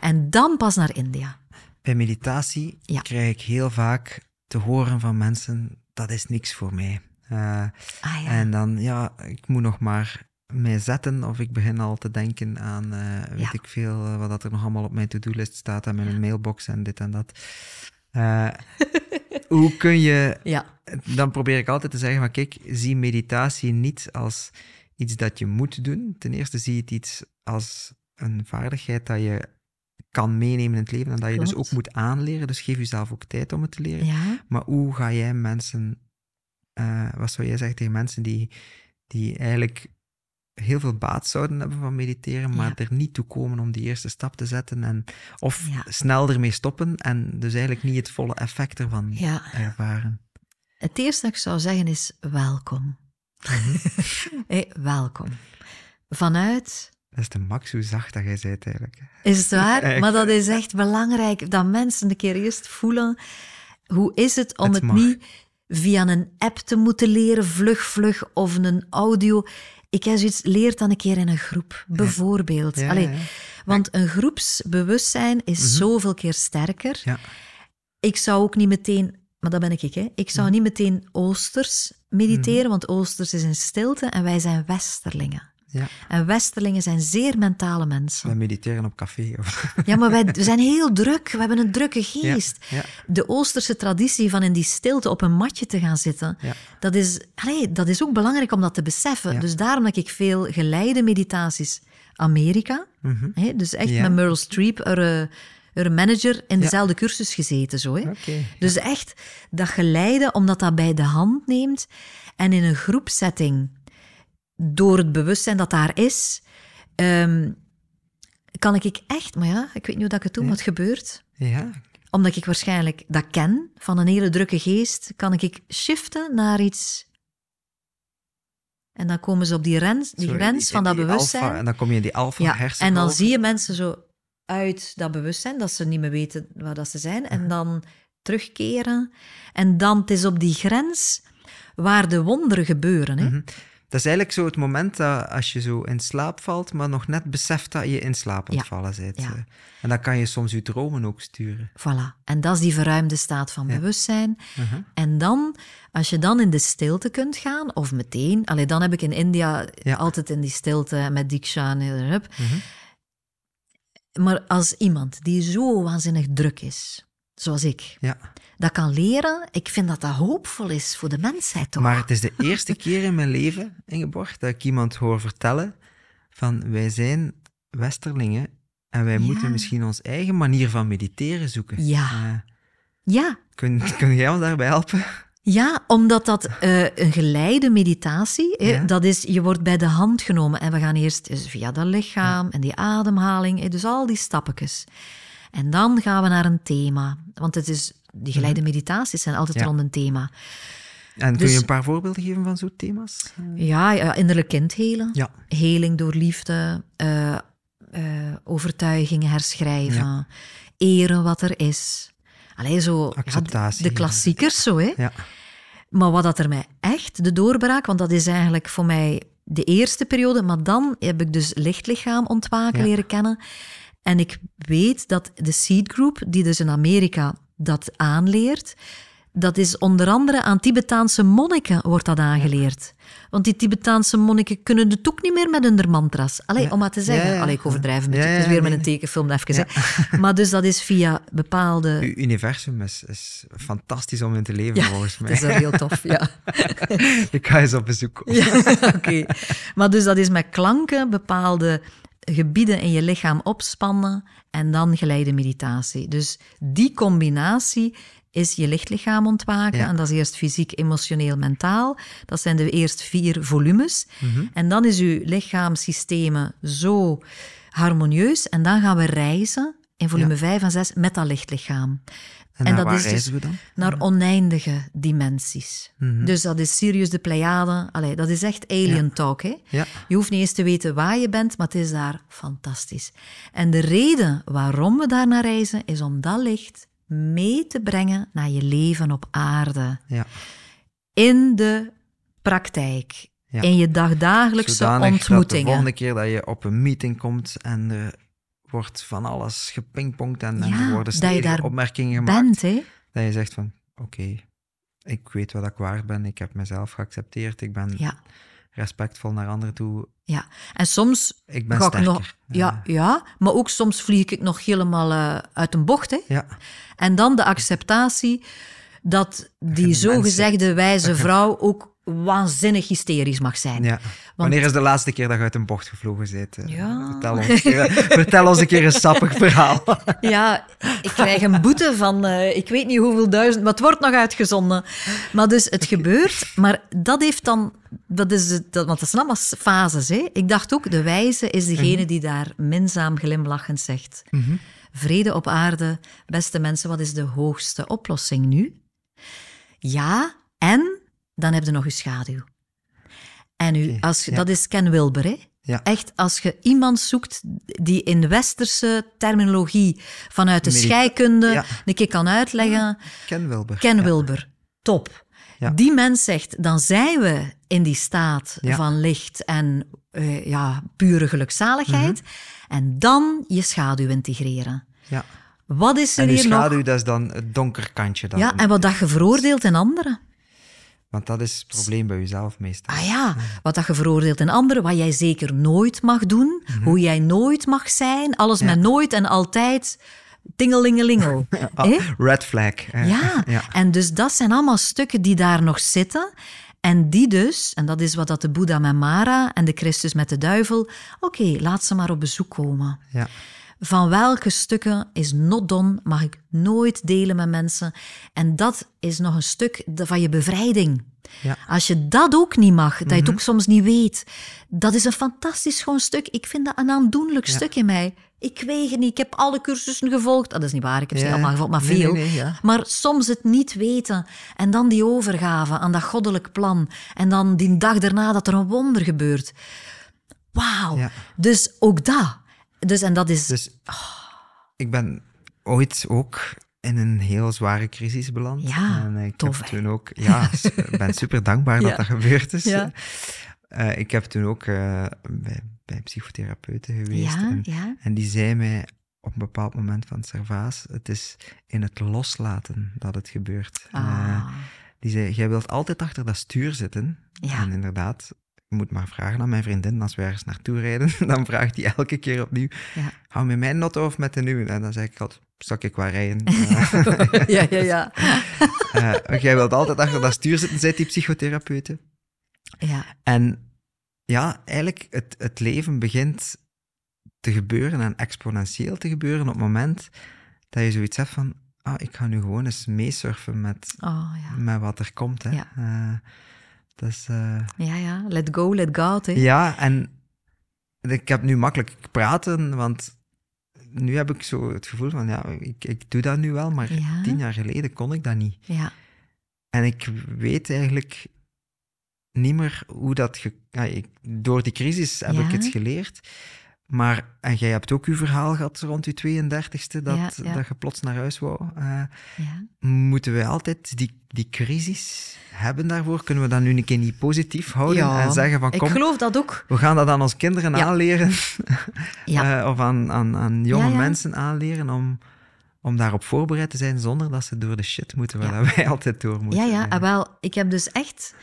en dan pas naar India. Bij meditatie krijg ik heel vaak te horen van mensen, dat is niks voor mij. Eh, Ah En dan, ja, ik moet nog maar mij zetten of ik begin al te denken aan, eh, weet Ja. ik veel, eh, wat dat er nog allemaal op mijn to-do-list staat en mijn mailbox en dit en dat. Eh, (laughs) hoe kun je, ja. dan probeer ik altijd te zeggen van, kijk, zie meditatie niet als iets dat je moet doen. Ten eerste zie het iets als een vaardigheid dat je kan meenemen in het leven en dat je dus ook moet aanleren. Dus geef jezelf ook tijd om het te leren. ja. Maar hoe ga jij mensen, wat zou jij zeggen tegen mensen die, die eigenlijk heel veel baat zouden hebben van mediteren, maar Ja. er niet toe komen om die eerste stap te zetten en, of Ja. snel ermee stoppen en dus eigenlijk niet het volle effect ervan ja. ervaren? Het eerste dat ik zou zeggen is welkom. Mhm. (laughs) Hé, welkom. Vanuit Dat is de max hoe zacht dat jij zei eigenlijk. Is het waar? Maar dat is echt belangrijk, dat mensen een keer eerst voelen. Hoe is het om Het niet via een app te moeten leren, vlug, vlug, of een audio. Ik heb zoiets, leert dan een keer in een groep, bijvoorbeeld. Ja, Allee. Want een groepsbewustzijn is Mhm. zoveel keer sterker. Ja. Ik zou ook niet meteen, maar dat ben ik, hè. Ik zou niet meteen Oosters mediteren, want Oosters is in stilte en wij zijn Westerlingen. Ja. En Westerlingen zijn zeer mentale mensen. We mediteren op café. Of... Ja, maar wij we zijn heel druk. We hebben een drukke geest. ja. De Oosterse traditie van in die stilte op een matje te gaan zitten, dat, is, allee, dat is ook belangrijk om dat te beseffen. Dus daarom dat ik veel geleide meditaties Amerika, Mhm. hè, dus echt met Meryl Streep, er, eh, er manager, in Ja. dezelfde cursus gezeten. Zo, hè. Dus echt dat geleide, omdat dat bij de hand neemt en in een groepsetting, door het bewustzijn dat daar is, ehm, kan ik echt, maar ja, ik weet niet hoe dat ik het doe, Ja. wat gebeurt. Ja, Omdat ik waarschijnlijk dat ken van een hele drukke geest, kan ik shiften naar iets. En dan komen ze op die, rens, die grens die- van dat bewustzijn. alpha- en dan kom je in die alfa Ja, hersen. en dan zie je mensen zo uit dat bewustzijn, dat ze niet meer weten waar dat ze zijn, en dan terugkeren. En dan, het is op die grens waar de wonderen gebeuren. Hè? Mhm. Dat is eigenlijk zo het moment dat als je zo in slaap valt, maar nog net beseft dat je in slaap aan het Ja. vallen bent. Ja. eh. En dan kan je soms je dromen ook sturen. Voilà. En dat is die verruimde staat van Ja. bewustzijn. Mhm. En dan, als je dan in de stilte kunt gaan, of meteen, allee, dan heb ik in India Ja. altijd in die stilte met Diksha en hup. Mhm. Maar als iemand die zo waanzinnig druk is, zoals ik, Ja. Dat kan leren, ik vind dat dat hoopvol is voor de mensheid toch? Maar het is de eerste keer in mijn leven, Ingeborg, dat ik iemand hoor vertellen van wij zijn Westerlingen en wij Ja. moeten misschien onze eigen manier van mediteren zoeken. Ja. Eh, Ja, kun, kun jij ons daarbij helpen? Ja, omdat dat eh, een geleide meditatie, dat is, je wordt bij de hand genomen en we gaan eerst dus via dat lichaam en die ademhaling, hè, dus al die stappetjes. En dan gaan we naar een thema, want het is, die geleide meditaties zijn altijd Mhm. Ja. rond een thema. En kun Dus- je een paar voorbeelden geven van zo'n thema's? Ja, ja innerlijk kind helen. Ja. Heling door liefde. eh, overtuigingen herschrijven. Eren wat er is. Allee, zo, Acceptatie. de klassiekers zo, hè. Ja. Maar wat dat er mij echt, de doorbraak, want dat is eigenlijk voor mij de eerste periode, maar dan heb ik dus lichtlichaam ontwaken leren kennen. En ik weet dat de Seed Group, die dus in Amerika dat aanleert, dat is onder andere aan Tibetaanse monniken wordt dat aangeleerd. Want die Tibetaanse monniken kunnen het ook niet meer met hun mantra's. Allee, Ja. om maar te zeggen. Ja, ja. Allee, ik overdrijf een beetje. Het is weer met een tekenfilm even. Maar dus dat is via bepaalde... Uw universum is, is fantastisch om in te leven, volgens mij. Dat is wel heel tof, ja. (laughs) Ik ga eens op bezoek komen. (laughs) Oké. Maar dus dat is met klanken bepaalde gebieden in je lichaam opspannen en dan geleide meditatie. Dus die combinatie is je lichtlichaam ontwaken. Ja. En dat is eerst fysiek, emotioneel, mentaal. Dat zijn de eerst vier volumes. En dan is uw lichaamssystemen zo harmonieus. En dan gaan we reizen in volume 5 en 6 met dat lichtlichaam. En, En naar dat waar is dus- reizen we dan? Naar oneindige dimensies. Dus dat is Sirius de Pleiade. Allee, dat is echt alien talk. Hè? Ja. Je hoeft niet eens te weten waar je bent, maar het is daar fantastisch. En de reden waarom we daar naar reizen, is om dat licht mee te brengen naar je leven op aarde. Ja. In de praktijk. In je dagdagelijkse Zodanig dat de ontmoetingen. volgende keer dat je op een meeting komt en er wordt van alles gepingpongd en, en Ja, er worden daar opmerkingen gemaakt, bent, hè? dat je zegt van, oké, ik weet wat ik waard ben, ik heb mezelf geaccepteerd, ik ben Ja, respectvol naar anderen toe, ja. En soms ik ben ga ik nog... Ja, ja, maar ook soms vlieg ik nog helemaal eh, uit een bocht, hè? ja. En dan de acceptatie dat die zogezegde wijze vrouw ook waanzinnig hysterisch mag zijn. ja. Wanneer is de laatste keer dat je uit een bocht gevlogen bent? eh? Ja. Vertel, ons, een keer- vertel ons een keer een sappig verhaal. (laughs) Ja, ik krijg een boete van eh, ik weet niet hoeveel duizend, maar het wordt nog uitgezonden. Maar dus het gebeurt, maar dat heeft dan, dat is de, dat, want dat zijn allemaal fases. Hè? Ik dacht ook, de wijze is degene die daar minzaam glimlachend zegt. Vrede op aarde, beste mensen, wat is de hoogste oplossing nu? Ja, en dan heb je nog je schaduw. En u, als, je- ja. dat is Ken Wilber, hè? Ja. Echt, als je iemand zoekt die in westerse terminologie vanuit de Medi- scheikunde Ja. een keer kan uitleggen, Ken Wilber. Ken. Wilber, top. Die mens zegt, dan zijn we in die staat van licht en eh, ja, pure gelukzaligheid. Mhm. En dan je schaduw integreren. Ja. Wat is er En uw hier schaduw, nog? dat is dan het donker kantje. Dan. Ja, en wat dat je veroordeelt in anderen. Want dat is het probleem bij jezelf meestal. Ah ja, wat dat je veroordeelt in anderen, wat jij zeker nooit mag doen, hoe jij nooit mag zijn, alles met nooit en altijd. Tingelingelingel. (laughs) Ah, Hè? red flag. eh, Ja. (laughs) ja. en dus dat zijn allemaal stukken die daar nog zitten. En die dus, en dat is wat dat de Boeddha met Mara en de Christus met de duivel, oké, laat ze maar op bezoek komen. Ja. Van welke stukken is not done, mag ik nooit delen met mensen. En dat is nog een stuk van je bevrijding. Ja. Als je dat ook niet mag, dat je het ook soms niet weet, dat is een fantastisch schoon stuk. Ik vind dat een aandoenlijk stuk in mij. Ik het niet, ik heb alle cursussen gevolgd. Dat is niet waar, ik heb ze Ja. niet allemaal gevolgd, maar veel. nee, nee, ja. Maar soms het niet weten en dan die overgave aan dat goddelijk plan. En dan die dag daarna dat er een wonder gebeurt. Wauw. Dus ook dat. Dus, en dat is... Dus ik ben ooit ook in een heel zware crisis beland. Ja, en ik tof, heb toen ook... Ja, ben (laughs) super dankbaar Ja. dat dat gebeurd is. Ja. Eh, ik heb toen ook eh, bij, bij psychotherapeuten geweest. Ja, en, die zei mij op een bepaald moment van Servaas, het is in het loslaten dat het gebeurt. Eh, Ah. die zei, jij wilt altijd achter dat stuur zitten. Ja. En inderdaad, moet maar vragen aan mijn vriendin, als we ergens naartoe rijden, (laughs) dan vraagt hij elke keer opnieuw, Ja. hou met mijn auto of met de nieuwe? En dan zeg ik altijd, zal ik waar rijden? (laughs) Eh, (laughs) ja, ja, ja. eh, want jij wilt altijd achter dat stuur zitten, zei die psychotherapeuten. ja. En ja, eigenlijk, het, het leven begint te gebeuren en exponentieel te gebeuren op het moment dat je zoiets hebt van, ah, ik ga nu gewoon eens meesurfen met, Oh, ja. met wat er komt. Hè. Ja. Eh, Ja, ja. Let go, let God. Hè. ja, en ik heb nu makkelijk praten, want nu heb ik zo het gevoel van, ja, ik, ik doe dat nu wel, maar Ja. tien jaar geleden kon ik dat niet. Ja. En ik weet eigenlijk niet meer hoe dat... Ge... Ja, ik, door die crisis heb Ja. ik het geleerd. Maar, en jij hebt ook uw verhaal gehad rond je 32e, dat, Ja, ja. dat je plots naar huis wou. Eh, Ja. moeten wij altijd die, die crisis hebben daarvoor? Kunnen we dat nu een keer niet positief houden en zeggen van Ik kom, geloof dat ook. we gaan dat aan onze kinderen aanleren (laughs) Ja. eh, of aan, aan, aan jonge mensen aanleren om, om daarop voorbereid te zijn zonder dat ze door de shit moeten waar wij altijd door moeten. Ja, ja. Ah, wel, ik heb dus echt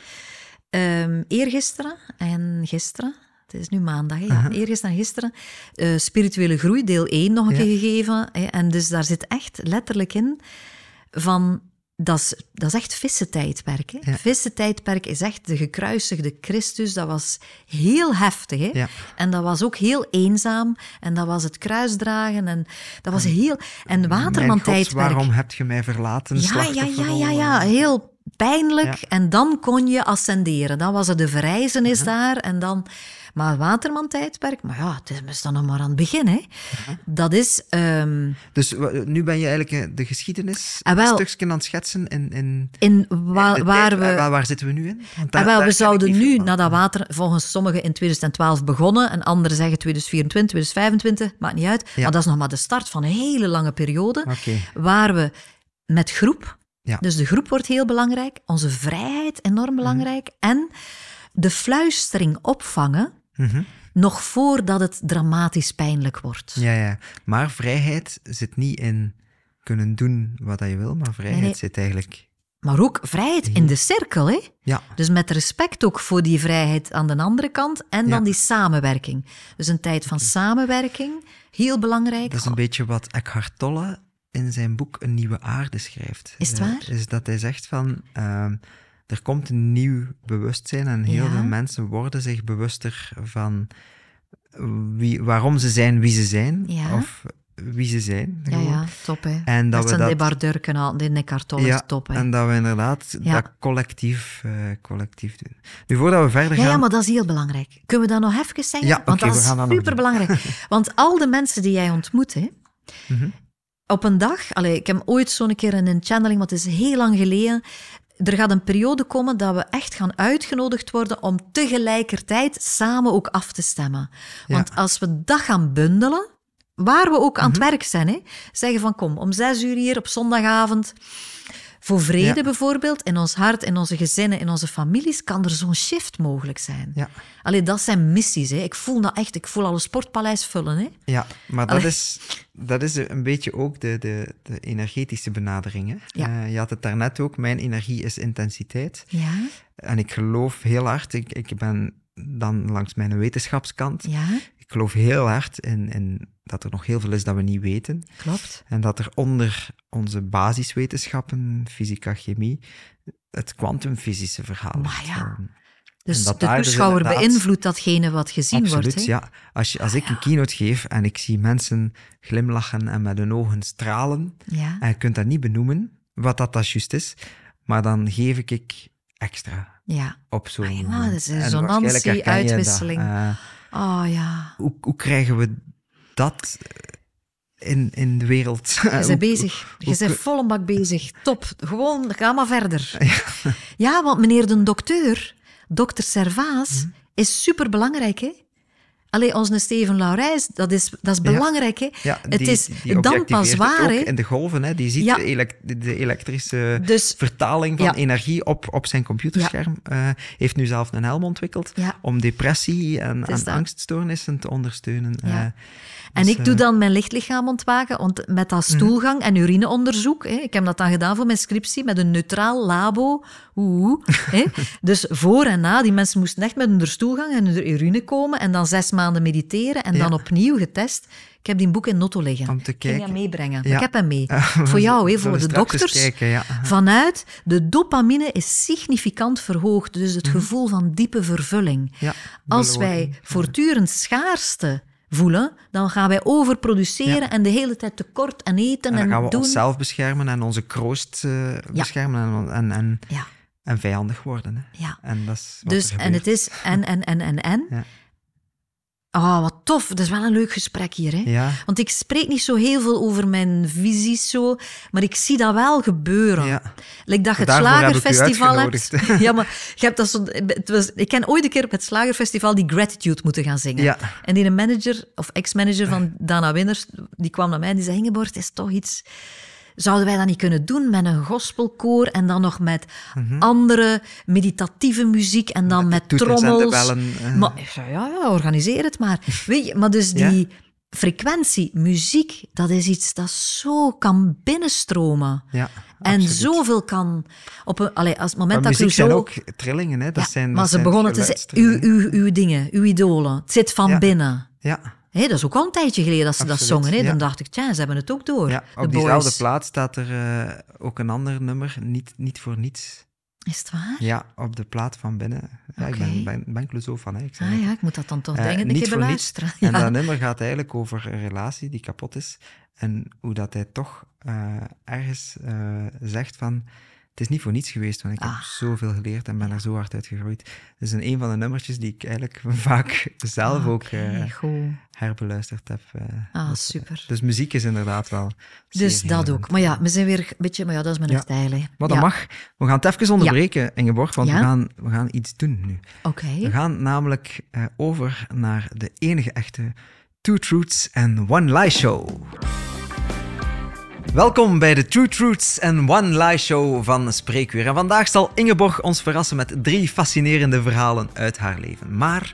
ehm eergisteren en gisteren, het is nu maandag, hè, ja, eergisteren en gisteren, eh, spirituele groei, deel 1 nog een Ja. keer gegeven. Hè, en dus daar zit echt letterlijk in van, dat is, dat is echt vissentijdperk. Hè. Ja. Vissentijdperk is echt de gekruisigde Christus, dat was heel heftig. Hè. Ja. En dat was ook heel eenzaam, en dat was het kruisdragen, en dat was heel... En waterman-tijdperk. waarom heb je mij verlaten? Ja, ja, ja, ja, ja, heel pijnlijk. Ja. En dan kon je ascenderen. Dan was er de verrijzenis daar. En dan... Maar Waterman-tijdperk, maar ja, het is staan nog maar aan het begin. Hè. Dat is... ehm, Dus nu ben je eigenlijk eh, de geschiedenis Ah, wel. stukjes aan het schetsen in... in in wa- waar we... waar, waar zitten we nu in? Daar- Ah, wel, we zouden nu naar dat water volgens sommigen in 2012 begonnen en anderen zeggen 2024, 2025, maakt niet uit. Ja. Maar dat is nog maar de start van een hele lange periode waar we met groep, Ja. dus de groep wordt heel belangrijk, onze vrijheid enorm belangrijk en de fluistering opvangen Mhm. nog voordat het dramatisch pijnlijk wordt. Ja, ja. Maar vrijheid zit niet in kunnen doen wat je wil, maar vrijheid Nee, nee. zit eigenlijk... Maar ook vrijheid in de cirkel, hè? Ja, Dus met respect ook voor die vrijheid aan de andere kant en dan Ja. die samenwerking. Dus een tijd van samenwerking, heel belangrijk. dat is een beetje wat Eckhart Tolle in zijn boek Een Nieuwe Aarde schrijft. Is het Eh, waar? Is dat hij zegt van... ehm, er komt een nieuw bewustzijn en heel Ja. veel mensen worden zich bewuster van wie, waarom ze zijn wie ze zijn. Ja. Of wie ze zijn. Ja, top hè. En dat dat we zijn de dat- Bardurken al, de Neckartolle Ja, top hè. en dat we inderdaad Ja. dat collectief, eh, collectief doen. Nu, voordat we verder gaan... ja, maar dat is heel belangrijk. Kunnen we dat nog even zeggen? Ja, Want dat we gaan is superbelangrijk. Want al de mensen die jij ontmoet, hè, Mhm. Op een dag... Ik heb ooit zo'n keer in een channeling, want het is heel lang geleden... Er gaat een periode komen dat we echt gaan uitgenodigd worden om tegelijkertijd samen ook af te stemmen. Ja. Want als we dat gaan bundelen, waar we ook aan Mhm. het werk zijn, hè, zeggen van kom, om zes uur hier op zondagavond, voor vrede Ja. bijvoorbeeld, in ons hart, in onze gezinnen, in onze families, kan er zo'n shift mogelijk zijn. Ja. Allee, dat zijn missies. Hè. Ik voel dat echt. Ik voel al een sportpaleis vullen. Hè. Ja, maar dat Allee. is, dat is een beetje ook de, de, de energetische benadering. Hè? Ja. Eh, je had het daarnet ook, mijn energie is intensiteit. Ja, En ik geloof heel hard, ik, ik ben dan langs mijn wetenschapskant, ja, ik geloof heel hard in, in dat er nog heel veel is dat we niet weten. klopt. En dat er onder onze basiswetenschappen, fysica, chemie, het kwantumfysische verhaal Maar ja, Dus dat de dus toeschouwer beïnvloedt datgene wat gezien Absoluut, wordt. Hè. ja. Als, je, als ik een keynote geef en ik zie mensen glimlachen en met hun ogen stralen, Ja. en je kunt dat niet benoemen, wat dat, dat juist is, maar dan geef ik ik extra ja. op zo'n Ah ja, dat is een resonantie, dat. uitwisseling. Oh ja. hoe, hoe krijgen we dat in, in de wereld? Je bent (laughs) bezig. Je bent volle bak bezig. Top. Gewoon, ga maar verder. (laughs) Ja, want meneer de dokter, dokter Servaas, Mhm. is superbelangrijk, hè? Allee, onze Steven Laurijs, dat is, dat is Ja. belangrijk, hè? Ja, het die, is die dan pas het waar, ook hè? in de golven, hè. die ziet Ja. de, de- elektrische Dus- vertaling van energie op, op zijn computerscherm. Eh, heeft nu zelf een helm ontwikkeld om depressie en, Het en angststoornissen te ondersteunen. Ja. Eh, En dus, ik doe eh, dan mijn lichtlichaam ontwaken, want met dat stoelgang en urineonderzoek, hè, ik heb dat dan gedaan voor mijn scriptie met een neutraal labo. Oeh, hè. (laughs) Dus voor en na, die mensen moesten echt met hun stoelgang en hun urine komen en dan zes maanden mediteren en Ja. dan opnieuw getest. Ik heb die boek in Notto liggen. Om te Ik kijken. hem meebrengen. Ja. Ik heb hem mee. (laughs) Voor jou, hè, voor de dokters. kijken, ja. Vanuit de dopamine is significant verhoogd. Dus het gevoel van diepe vervulling. Mhm. Ja, Als wij voortdurend schaarste voelen, dan gaan wij overproduceren Ja. en de hele tijd tekort en eten En en, dan gaan we doen. onszelf beschermen en onze kroost eh, beschermen en, en, en, Ja, en vijandig worden. Hè. ja. En dat is wat Dus, en het is en, en, en, en, en. Oh, wat tof. Dat is wel een leuk gesprek hier. Hè? Ja. Want ik spreek niet zo heel veel over mijn visies, zo, maar ik zie dat wel gebeuren. Ja. Like dat je het Daarvoor Slagerfestival hebt. (laughs) Ja, maar je hebt dat zo, het was, ik ken ooit een keer op het Slagerfestival die Gratitude moeten gaan zingen. Ja. En die een manager, of ex-manager van Dana Winners, die kwam naar mij en die zei, Ingeborg, het is toch iets... Zouden wij dat niet kunnen doen met een gospelkoor en dan nog met andere meditatieve muziek en dan met, trommels? bellen, eh. Maar ja, ja, organiseer het maar. (laughs) Weet je, maar dus Ja? die frequentie, muziek, dat is iets dat zo kan binnenstromen. Ja, En absoluut. zoveel kan... Op een, allee, als het moment Maar dat muziek zijn ook trillingen, hè. Dat Ja, zijn, maar dat ze zijn begonnen te zeggen, uw, uw, uw dingen, uw idolen. Het zit van Ja. binnen. Ja, Hé, dat is ook al een tijdje geleden dat ze dat zongen. Hè? ja. Dan dacht ik, tja, ze hebben het ook door. ja. op diezelfde boys. plaats staat er eh, ook een ander nummer, niet, niet voor niets. Is het waar? Ja, op de plaat van binnen. Ja, ik ben, ben, ben zo van. Hè. Ik zeg Ah ja, ik moet dat dan toch Eh, denk ik een keer beluisteren. En dat nummer gaat eigenlijk over een relatie die kapot is. En hoe dat hij toch eh, ergens eh, zegt van... Het is niet voor niets geweest, want ik heb Ah. zoveel geleerd en ben er zo hard uit gegroeid. Dat is een, een van de nummertjes die ik eigenlijk (laughs) vaak zelf Ah, ook eh, herbeluisterd heb. eh. Ah, Dus, super. Dus muziek is inderdaad wel Dus dat relevant. ook. Maar ja, we zijn weer een beetje... Maar ja, dat is mijn Ja. stijl, hè. Maar dat ja. mag. We gaan het even onderbreken, Ingeborg, want Ja? we, gaan, we gaan iets doen nu. Oké. We gaan namelijk eh, over naar de enige echte Two Truths and One Lie Show. Welkom bij de Two Truths and One Lie Show van Spreekuur. En vandaag zal Ingeborg ons verrassen met drie fascinerende verhalen uit haar leven. Maar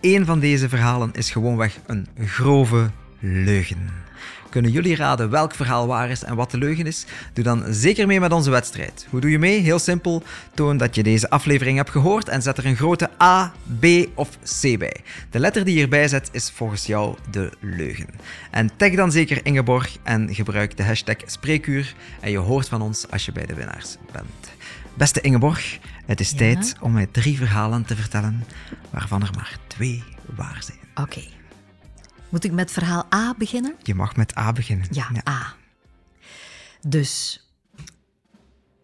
één van deze verhalen is gewoonweg een grove leugen. Kunnen jullie raden welk verhaal waar is en wat de leugen is? Doe dan zeker mee met onze wedstrijd. Hoe doe je mee? Heel simpel. Toon dat je deze aflevering hebt gehoord en zet er een grote A, B of C bij. De letter die je erbij zet is volgens jou de leugen. En tag dan zeker Ingeborg en gebruik de hashtag Spreekuur en je hoort van ons als je bij de winnaars bent. Beste Ingeborg, het is Ja? tijd om mij drie verhalen te vertellen waarvan er maar twee waar zijn. Oké. Moet ik met verhaal A beginnen? Je mag met A beginnen. Ja, A. Dus...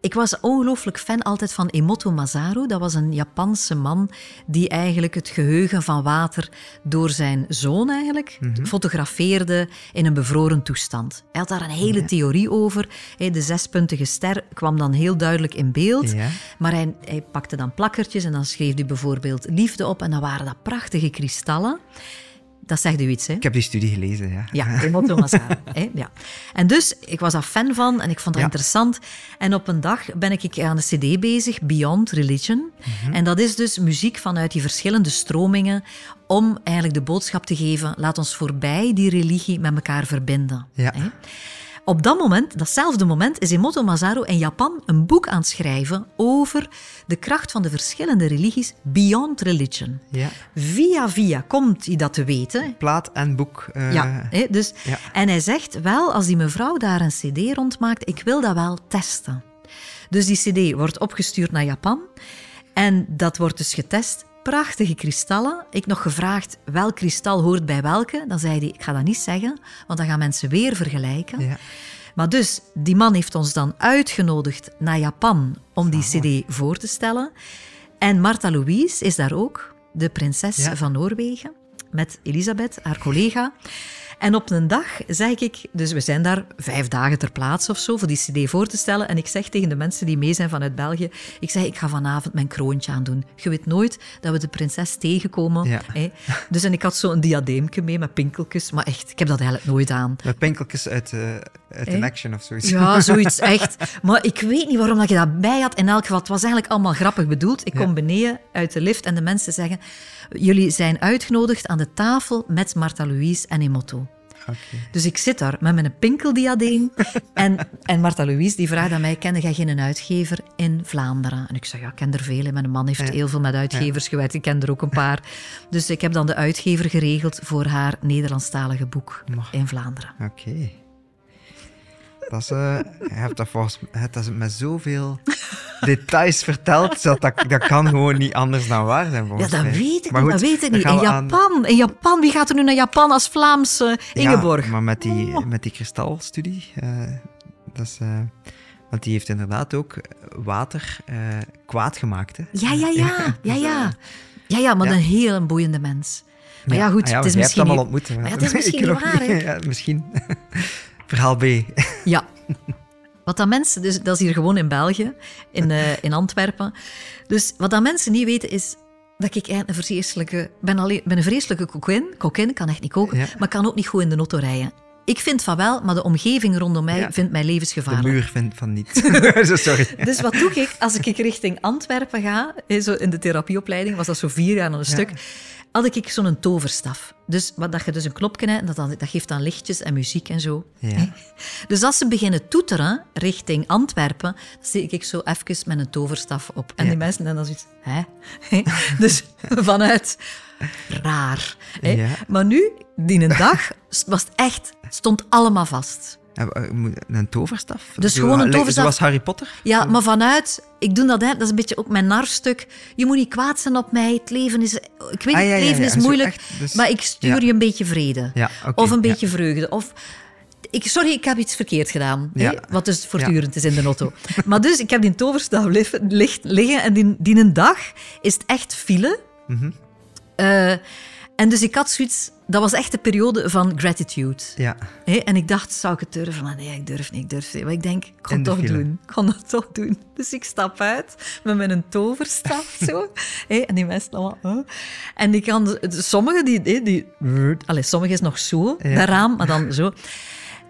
Ik was ongelooflijk fan altijd van Emoto Masaru. Dat was een Japanse man die eigenlijk het geheugen van water door zijn zoon eigenlijk fotografeerde in een bevroren toestand. Hij had daar een hele theorie over. De zespuntige ster kwam dan heel duidelijk in beeld. Ja. Maar hij, hij pakte dan plakkertjes en dan schreef hij bijvoorbeeld liefde op. En dan waren dat prachtige kristallen. Dat zegt u iets, hè? Ik heb die studie gelezen, ja. Ja, (laughs) Emoto Masaru. hè, ja. En dus, ik was daar fan van en ik vond dat Ja. interessant. En op een dag ben ik aan de cd bezig, Beyond Religion. Mhm. En dat is dus muziek vanuit die verschillende stromingen om eigenlijk de boodschap te geven, laat ons voorbij die religie met elkaar verbinden. Ja. hè. Op dat moment, datzelfde moment, is Emoto Masaru in Japan een boek aan het schrijven over de kracht van de verschillende religies Beyond Religion. Ja. Via via komt hij dat te weten. Plaat en boek. eh, Ja, dus, ja. En hij zegt wel, als die mevrouw daar een cd rondmaakt, ik wil dat wel testen. Dus die cd wordt opgestuurd naar Japan en dat wordt dus getest. Prachtige kristallen. Ik nog gevraagd welk kristal hoort bij welke. Dan zei hij, ik ga dat niet zeggen, want dan gaan mensen weer vergelijken. Ja. Maar dus, die man heeft ons dan uitgenodigd naar Japan om die cd voor te stellen. En Martha Louise is daar ook, de prinses Ja. van Noorwegen, met Elisabeth, haar collega. En op een dag zeg ik, dus we zijn daar vijf dagen ter plaatse of zo voor die cd voor te stellen. En ik zeg tegen de mensen die mee zijn vanuit België, ik zeg, ik ga vanavond mijn kroontje aandoen. Je weet nooit dat we de prinses tegenkomen. Ja. Hè? Dus en ik had zo'n diadeemke mee met pinkeltjes, maar echt, ik heb dat eigenlijk nooit aan. Met pinkeltjes uit, uit Eh? een action of zoiets. Ja, (laughs) zoiets echt. Maar ik weet niet waarom dat je dat bij had. In elk geval, het was eigenlijk allemaal grappig bedoeld. Ik Ja. kom beneden uit de lift en de mensen zeggen... Jullie zijn uitgenodigd aan de tafel met Martha Louise en Emoto. Oké. Dus ik zit daar met mijn pinkeldiadeem. (laughs) en, en Martha Louise die vraagt aan mij, ken jij geen uitgever in Vlaanderen? En ik zeg, ja, ik ken er vele. Mijn man heeft Ja. heel veel met uitgevers gewerkt. Ik ken er ook een paar. Dus ik heb dan de uitgever geregeld voor haar Nederlandstalige boek Mag. in Vlaanderen. Oké. Dat eh, je hebt dat volgens hebt dat met zoveel details verteld, dat, dat, dat kan gewoon niet anders dan waar zijn Ja, volgens dat mij. weet ik Maar niet. goed, dat weet ik niet. In aan- Japan, in Japan. Wie gaat er nu naar Japan als Vlaamse Ingeborg? Ja, maar met die, Oh. met die kristalstudie, eh, dat is... eh, want die heeft inderdaad ook water eh, kwaad gemaakt. Hè? Ja, ja, ja. (laughs) Ja, ja. Ja, ja, maar Ja. een heel boeiende mens. Maar ja, goed, Ah het is hebt misschien... allemaal niet- ontmoet. Maar ja, het is (laughs) misschien niet waar, hè? (laughs) Ja, misschien. Verhaal B. Ja. Wat dat mensen, dus dat is hier gewoon in België, in, eh, in Antwerpen. Dus wat dat mensen niet weten is dat ik eigenlijk een vreselijke, ben, alleen, ben een vreselijke kokin. Kokin, kan echt niet koken, Ja. maar kan ook niet goed in de auto rijden. Ik vind van wel, maar de omgeving rondom mij Ja. vindt mij De levensgevaarlijk. muur vindt van niet. Zo, (laughs) (laughs) Sorry. Dus wat doe ik als ik richting Antwerpen ga? eh, Zo in de therapieopleiding was dat zo vier jaar aan een stuk. Had ik zo'n toverstaf. Dus wat dat je dus een knopje hebt, dat, dan- dat geeft dan lichtjes en muziek en zo. Ja. Dus als ze beginnen toeteren richting Antwerpen, dan steek ik zo even met een toverstaf op. En Ja. die mensen hebben dan zoiets, hè? Dus (laughs) vanuit raar. hè. Maar nu, die een dag, was het echt, stond allemaal vast. Eh, Een toverstaf? Dus gewoon een toverstaf. Zoals Harry Potter? Ja, maar vanuit, ik doe dat, hè, dat is een beetje ook mijn narstuk. Je moet niet kwaad zijn op mij, het leven is, ik weet, Ah, ja, het ja, leven is moeilijk, echt, dus- maar ik stuur je een beetje vrede. Of een beetje vreugde. Of, ik, sorry, ik heb iets verkeerd gedaan. Ja. Hè, wat dus voortdurend is in de auto. (laughs) maar dus, ik heb die toverstaf liggen en die, die een dag is het echt file. Eh, en dus ik had zoiets, dat was echt de periode van gratitude. Ja. En ik dacht, zou ik het durven? Maar nee, ik durf niet, ik durf niet. Maar ik denk, ik ga In het toch file. doen. Ik ga het toch doen. (laughs) Dus ik stap uit met mijn toverstaf (laughs) zo. En die mensen allemaal... huh? En die kan... Sommigen die... hé, die allez, sommige is nog zo, Ja. dat raam, maar dan zo.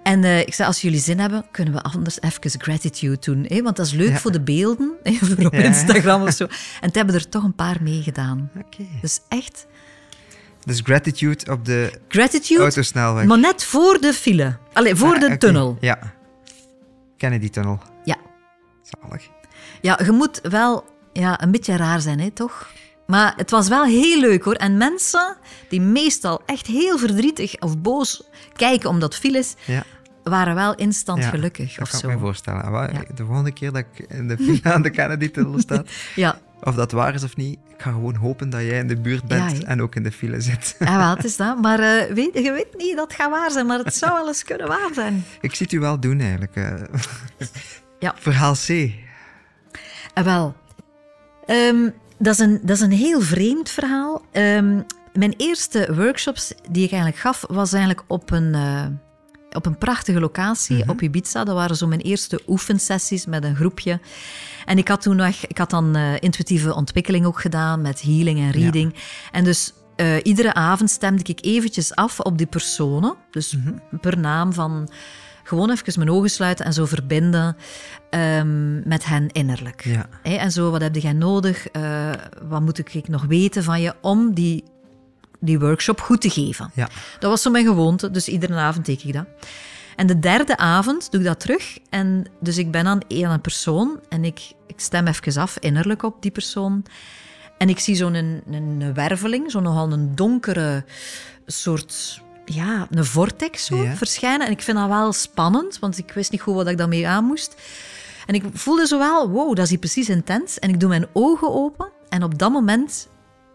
En eh, ik zei, als jullie zin hebben, kunnen we anders even gratitude doen. Hé? Want dat is leuk Ja. voor de beelden, hé, (laughs) voor op Ja. Instagram of zo. En het hebben er toch een paar meegedaan. Oké. Dus echt, Dus gratitude op de gratitude, autosnelweg. maar net voor de file. Allee, voor Ah, de oké. tunnel. Ja. Kennedy-tunnel. Ja. Zalig. Ja, je moet wel ja, een beetje raar zijn, hè, toch? Maar het was wel heel leuk hoor. En mensen die meestal echt heel verdrietig of boos kijken omdat is, Ja. Waren wel instant ja. gelukkig Dat of kan zo. ik me voorstellen. Maar Ja. De volgende keer dat ik in de file aan de Kennedy-tunnel sta, Ja, of dat waar is of niet, ik ga gewoon hopen dat jij in de buurt bent en ook in de file zit. ja wel, het is (laughs) dat. Maar eh, weet, je weet niet dat het gaat waar zijn, maar het zou wel eens kunnen waar zijn. (laughs) Ik zie het u wel doen eigenlijk. eh. (laughs) Ja. Verhaal C. Eh, wel, ehm, dat, is een, dat is een heel vreemd verhaal. Ehm, mijn eerste workshops die ik eigenlijk gaf, was eigenlijk op een, eh, op een prachtige locatie op Ibiza. Dat waren zo mijn eerste oefensessies met een groepje. En ik had toen nog, ik had dan eh, intuïtieve ontwikkeling ook gedaan met healing en reading. En dus eh, iedere avond stemde ik eventjes af op die personen. Dus per naam van gewoon even mijn ogen sluiten en zo verbinden ehm, met hen innerlijk. Ja. En zo, wat heb jij nodig? Eh, wat moet ik nog weten van je om die, die workshop goed te geven? Ja. Dat was zo mijn gewoonte, dus iedere avond deed ik dat. En de derde avond doe ik dat terug. En dus ik ben aan een, een persoon en ik, ik stem even af innerlijk op die persoon. En ik zie zo'n een, een werveling, zo nogal een donkere soort, ja, een vortex zo Ja. verschijnen. En ik vind dat wel spannend, want ik wist niet goed wat ik daarmee aan moest. En ik voelde zo wel, wow, dat is hier precies intens. En ik doe mijn ogen open en op dat moment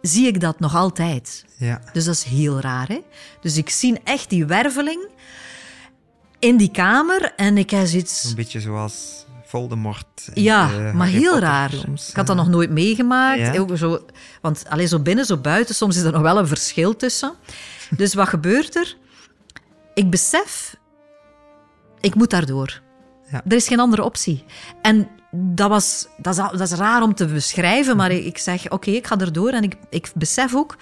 zie ik dat nog altijd. Ja. Dus dat is heel raar, hè? Dus ik zie echt die werveling in die kamer en ik heb zoiets... Een beetje zoals Voldemort. Ja, de maar heel Potter raar. Ik had dat nog nooit meegemaakt. Ja? Ook zo, want alleen zo binnen, zo buiten, soms is er nog wel een verschil tussen. Dus wat gebeurt er? Ik besef, ik moet daardoor. Ja. Er is geen andere optie. En dat, was, dat, is, dat is raar om te beschrijven, maar ik, ik zeg, oké, ik ga erdoor. En ik, ik besef ook,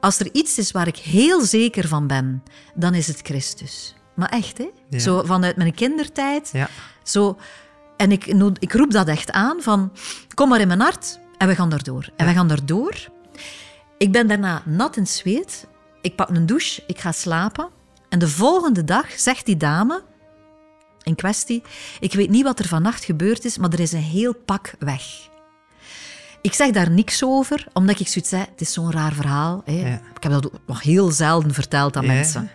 als er iets is waar ik heel zeker van ben, dan is het Christus. Maar echt, hè? Ja. Zo vanuit mijn kindertijd. Ja. Zo, en ik, ik roep dat echt aan van, kom maar in mijn hart en we gaan daardoor. En we gaan daardoor. Ik ben daarna nat in zweet. Ik pak een douche, ik ga slapen. En de volgende dag zegt die dame in kwestie, ik weet niet wat er vannacht gebeurd is, maar er is een heel pak weg. Ik zeg daar niks over, omdat ik zoiets zei, het is zo'n raar verhaal. Hè. Ja. Ik heb dat nog heel zelden verteld aan Ja. mensen.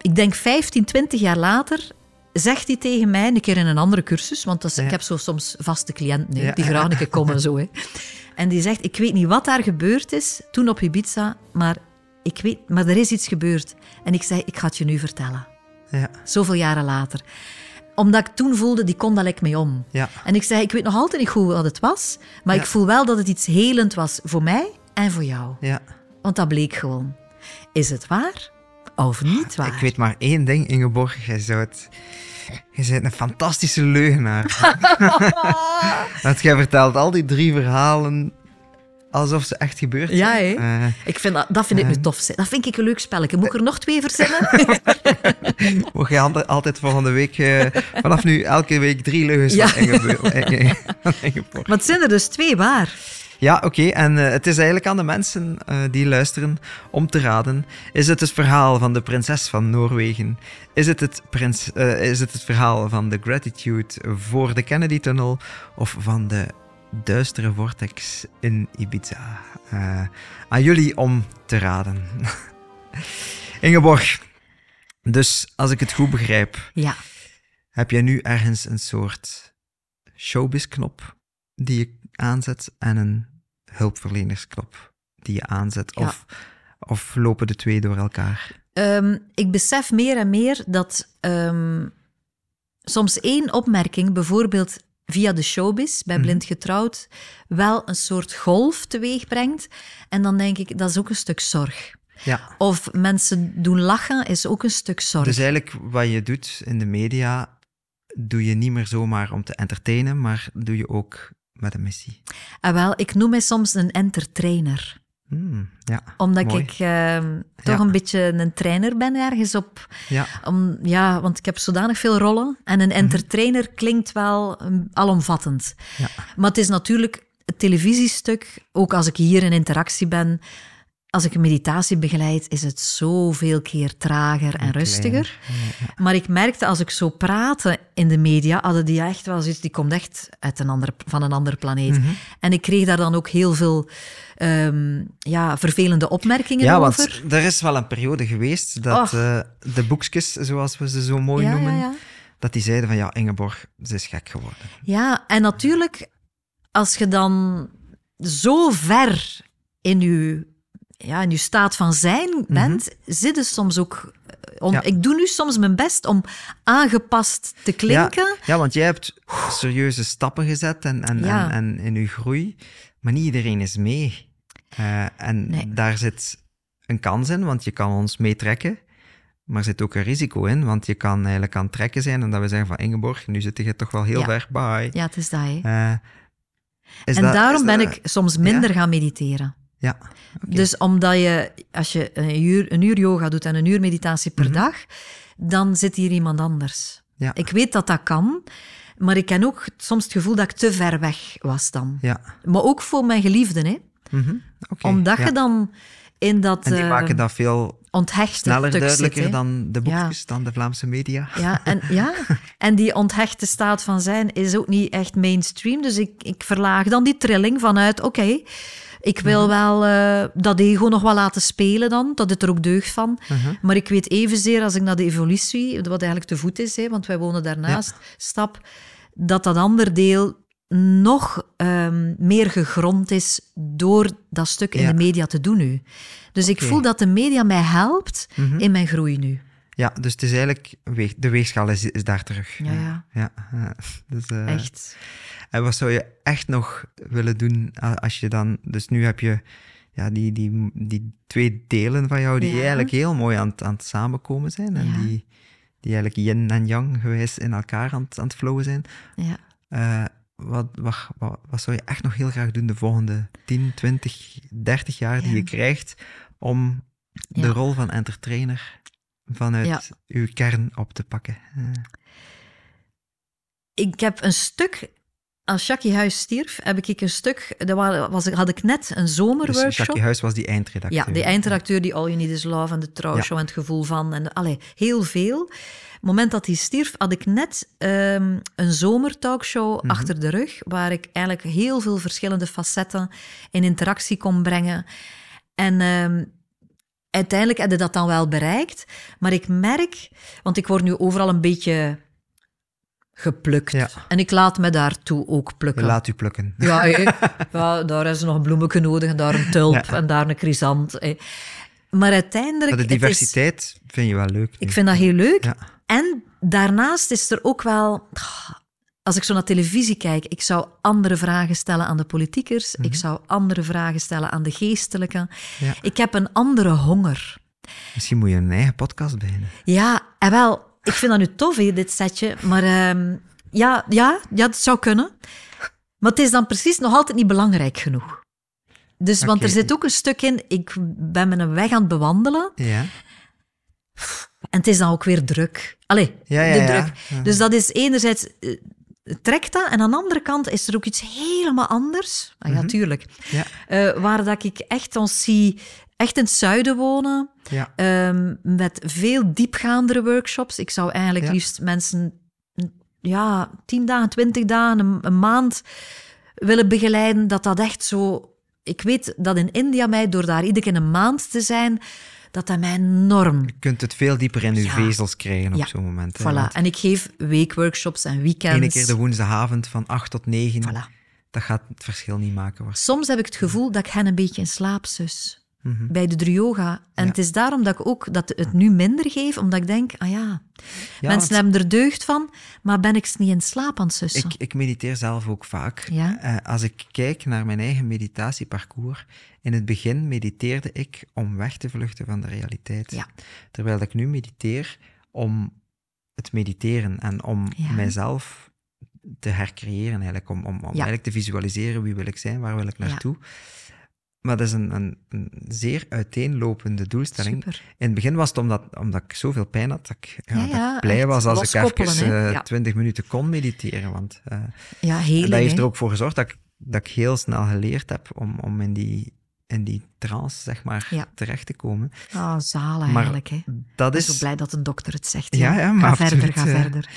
Ik denk 15, 20 jaar later zegt hij tegen mij, een keer in een andere cursus, want dat is- Ja. ik heb zo soms vaste cliënten hè, die graag een keer komen. Zo, hè. En die zegt, ik weet niet wat daar gebeurd is toen op Ibiza, maar, ik weet, maar er is iets gebeurd. En ik zei, ik ga het je nu vertellen. Ja. Zoveel jaren later. Omdat ik toen voelde, die kon daar lekker mee om. Ja. En ik zei, ik weet nog altijd niet goed wat het was, maar Ja. ik voel wel dat het iets helend was voor mij en voor jou. Ja. Want dat bleek gewoon. Is het waar of niet waar? Ik weet maar één ding, Ingeborg. Jij zou het... Je bent een fantastische leugenaar. (laughs) (laughs) Want jij vertelt al die drie verhalen alsof ze echt gebeurd zijn. Ja, hè? Eh, ik vind dat, dat vind ik nu tof. Dat vind ik een leuk spelletje. Moet ik er nog twee verzinnen? (laughs) mocht je altijd volgende week... eh, vanaf nu elke week drie leugens Ja. van Ingeborg. (laughs) Eh, het zijn er dus twee waar. Ja, oké. En eh, het is eigenlijk aan de mensen eh, die luisteren om te raden. Is het het verhaal van de prinses van Noorwegen? Is het het, prins, eh, is het, het verhaal van de gratitude voor de Kennedy-tunnel? Of van de duistere vortex in Ibiza? Eh, aan jullie om te raden. (laughs) Ingeborg, dus als ik het goed begrijp, Ja. heb jij nu ergens een soort showbiz-knop die je aanzet en een hulpverlenersknop die je aanzet? Ja. Of, of lopen de twee door elkaar? Ehm, ik besef meer en meer dat ehm, soms één opmerking, bijvoorbeeld via de showbiz, bij Blind Getrouwd, wel een soort golf teweeg brengt. En dan denk ik, dat is ook een stuk zorg. Ja. Of mensen doen lachen, is ook een stuk zorg. Dus eigenlijk wat je doet in de media, doe je niet meer zomaar om te entertainen, maar doe je ook met een missie. En wel, ik noem mij soms een entertrainer. Hmm, ja, Omdat mooi. ik ehm, toch Ja. een beetje een trainer ben ergens op. Ja, Om, ja, want ik heb zodanig veel rollen. En een entertainer klinkt wel um, alomvattend. Ja. Maar het is natuurlijk het televisiestuk, ook als ik hier in interactie ben, als ik een meditatie begeleid, is het zoveel keer trager en rustiger. Maar ik merkte als ik zo praatte in de media, hadden die echt wel zoiets, die komt echt uit een ander, van een andere planeet. Mhm. En ik kreeg daar dan ook heel veel ehm, ja, vervelende opmerkingen ja over. want er is wel een periode geweest dat eh, de boekjes, zoals we ze zo mooi ja, noemen, dat die zeiden van ja, Ingeborg, ze is gek geworden. Ja, en natuurlijk, als je dan zo ver in je, ja, in je staat van zijn bent, zit het soms ook... Om, Mhm. Ja. Ik doe nu soms mijn best om aangepast te klinken. Ja, ja, want jij hebt serieuze stappen gezet en, en, Ja. en, en in je groei, maar niet iedereen is mee. Eh, en Nee. daar zit een kans in, want je kan ons meetrekken, maar er zit ook een risico in, want je kan eigenlijk aan het trekken zijn en dat we zeggen van Ingeborg, nu zit je toch wel heel ver bij. Ja, het is dat. Eh, is en dat- daarom is ben dat- ik soms minder gaan mediteren. Ja. Dus omdat je, als je een uur, een uur yoga doet en een uur meditatie per Mhm. dag, dan zit hier iemand anders. Ja. Ik weet dat dat kan, maar ik ken ook soms het gevoel dat ik te ver weg was dan. ja. Maar ook voor mijn geliefden, hè. Mhm. Omdat ja. je dan in dat En die eh, maken dat veel onthechte sneller duidelijker zit. dan de boekjes, dan de Vlaamse media. Ja, en, (laughs) ja, en die onthechte staat van zijn is ook niet echt mainstream. Dus ik, ik verlaag dan die trilling vanuit, oké, ik Mhm. wil wel eh, dat ego nog wel laten spelen dan, dat het er ook deugd van. Mhm. Maar ik weet evenzeer als ik naar de evolutie, wat eigenlijk te voet is, hè, want wij wonen daarnaast, stap, dat dat ander deel nog ehm, meer gegrond is door dat stuk in de media te doen nu. Dus ik voel dat de media mij helpt Mhm. in mijn groei nu. Ja, dus het is eigenlijk, de weegschaal is, is daar terug. Ja, ja. ja, ja. (laughs) Dus, eh, Echt. En wat zou je echt nog willen doen als je dan... Dus nu heb je ja, die, die, die twee delen van jou die Ja. eigenlijk heel mooi aan, het- aan het samenkomen zijn. En Ja. die, die eigenlijk yin en yang gewijs in elkaar aan, het- aan het flowen zijn. Ja. Eh, wat, wat, wat, wat zou je echt nog heel graag doen de volgende 10, 20, 30 jaar die je krijgt om de rol van entertainer vanuit uw kern op te pakken? Eh, Ik heb een stuk, als Jackie Huis stierf, heb ik een stuk, dat wa- was, had ik net een dus zomerworkshop. Jackie Huis was die eindredacteur. ja, die eindredacteur die All You Need Is Love en de trouwshow en het gevoel van, en allee, heel veel. Het moment dat hij stierf, had ik net ehm, een zomertalkshow Mhm. achter de rug, waar ik eigenlijk heel veel verschillende facetten in interactie kon brengen. En ehm, uiteindelijk heb je dat dan wel bereikt. Maar ik merk, want ik word nu overal een beetje geplukt. Ja. En ik laat me daartoe ook plukken. Laat u plukken. (laughs) Ja, ja, (laughs) daar is nog een bloemetje nodig en daar een tulp Ja. en daar een chrysant. Maar uiteindelijk... Maar de is- diversiteit vind je wel leuk. ik vind dat heel leuk. En daarnaast is er ook wel... als ik zo naar televisie kijk, ik zou andere vragen stellen aan de politiekers. Mhm. Ik zou andere vragen stellen aan de geestelijken. Ik heb een andere honger. Misschien moet je een eigen podcast beginnen. Ja, en wel, ik vind dat nu tof, hè, dit setje. Maar ehm, ja, ja, ja, het zou kunnen. Maar het is dan precies nog altijd niet belangrijk genoeg. Dus, want er zit ook een stuk in, ik ben mijn weg aan het bewandelen. Ja. En het is dan ook weer druk. Allee, Ja, ja, de druk. Ja. Dus dat is enerzijds... eh, trekt dat, en aan de andere kant is er ook iets helemaal anders. Ah, ja, tuurlijk. Ja. Eh, waar dat ik echt ons zie, echt in het zuiden wonen, Ja. ehm, met veel diepgaandere workshops. Ik zou eigenlijk Ja. liefst mensen, ja, tien dagen, twintig dagen, een, een maand willen begeleiden. Dat dat echt zo... Ik weet dat in India mij, door daar iedere keer een maand te zijn, dat dat mij enorm Je kunt het veel dieper in je Ja. vezels krijgen op Ja. zo'n moment. hè, Voilà. want En ik geef weekworkshops en weekends. Ene keer de woensdagavond van 8 tot 9, Voilà. dat gaat het verschil niet maken. Soms heb ik het gevoel dat ik hen een beetje in slaap zus. Mhm. Bij de Dryoga. En Ja. het is daarom dat ik ook dat het nu minder geef, omdat ik denk, ah ja, Ja, mensen want hebben er deugd van, maar ben ik ze niet in slaap aan het sussen? ik, ik mediteer zelf ook vaak. Ja. Eh, als ik kijk naar mijn eigen meditatieparcours, in het begin mediteerde ik om weg te vluchten van de realiteit. Terwijl ik nu mediteer om het mediteren en om mijzelf te hercreëren, eigenlijk, om, om, om eigenlijk te visualiseren wie wil ik zijn, waar wil ik naartoe. Maar dat is een, een, een zeer uiteenlopende doelstelling. Super. In het begin was het omdat, omdat ik zoveel pijn had, dat ik, ja, Ja, dat ik blij was als ik even eh. 20 minuten kon mediteren. Want, eh, Ja, en healing. dat heeft er ook voor gezorgd dat ik, dat ik heel snel geleerd heb om, om in, die, in die trance zeg maar, Ja. terecht te komen. Ah, zalig Maar eigenlijk. Hè. Ik Dat ben zo is, blij dat een dokter het zegt. Ja, ja, maar ga verder, absoluut, ga eh. verder.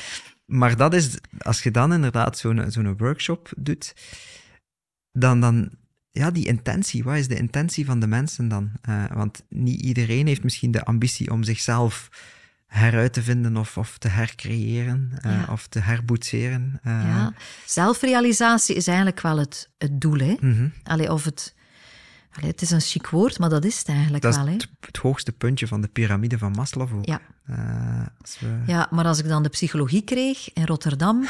maar dat is, als je dan inderdaad zo'n zo'n workshop doet, dan, dan, ja, die intentie, wat is de intentie van de mensen dan? Eh, want niet iedereen heeft misschien de ambitie om zichzelf heruit te vinden of, of te hercreëren eh, Ja. of te herboetseren. Eh, Ja. Zelfrealisatie is eigenlijk wel het, het doel. Hè? Allee, of het, allee, het is een chic woord, maar dat is het eigenlijk Dat wel. Hè? het, het hoogste puntje van de piramide van Maslow ook. Ja. We- Ja, maar als ik dan de psychologie kreeg in Rotterdam,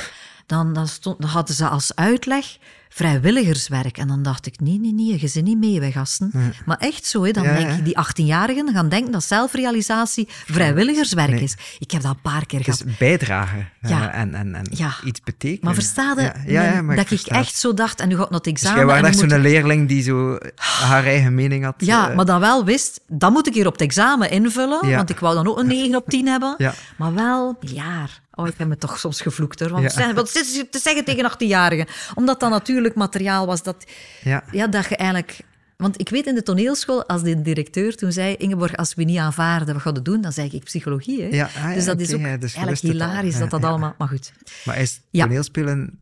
dan, dan, stond, dan hadden ze als uitleg vrijwilligerswerk. En dan dacht ik, nee, nee, nee, je zit niet mee, wij gasten. Maar echt zo, hè, dan Ja, denk je, die 18-jarigen gaan denken dat zelfrealisatie vrijwilligerswerk Nee. is. Ik heb dat een paar keer Het gehad. is bijdragen eh, Ja. en, en, en iets betekenen. Maar versta je, Ja, ja, ja, maar dat ik, versta echt zo dacht, en nu gaat het Dus examen. jij was echt zo'n ik- leerling die zo haar eigen mening had. Ja, eh, maar dan wel wist, dat moet ik hier op het examen invullen, want ik wou dan ook een 9 op 10 hebben. Maar wel, jaar. Oh, ik heb me toch soms gevloekt hoor. Want Ja. zeg, wat zit je te zeggen tegen 18-jarigen? Omdat dat natuurlijk materiaal was dat, ja. ja, dat je eigenlijk... Want ik weet in de toneelschool, als de directeur toen zei, Ingeborg, als we niet aanvaarden, wat gaan we doen? Dan zei ik psychologie. Hè? Ja, ah, dus dat is ook dus eigenlijk hilarisch dat dat allemaal... Maar goed. Maar is Ja. toneelspelen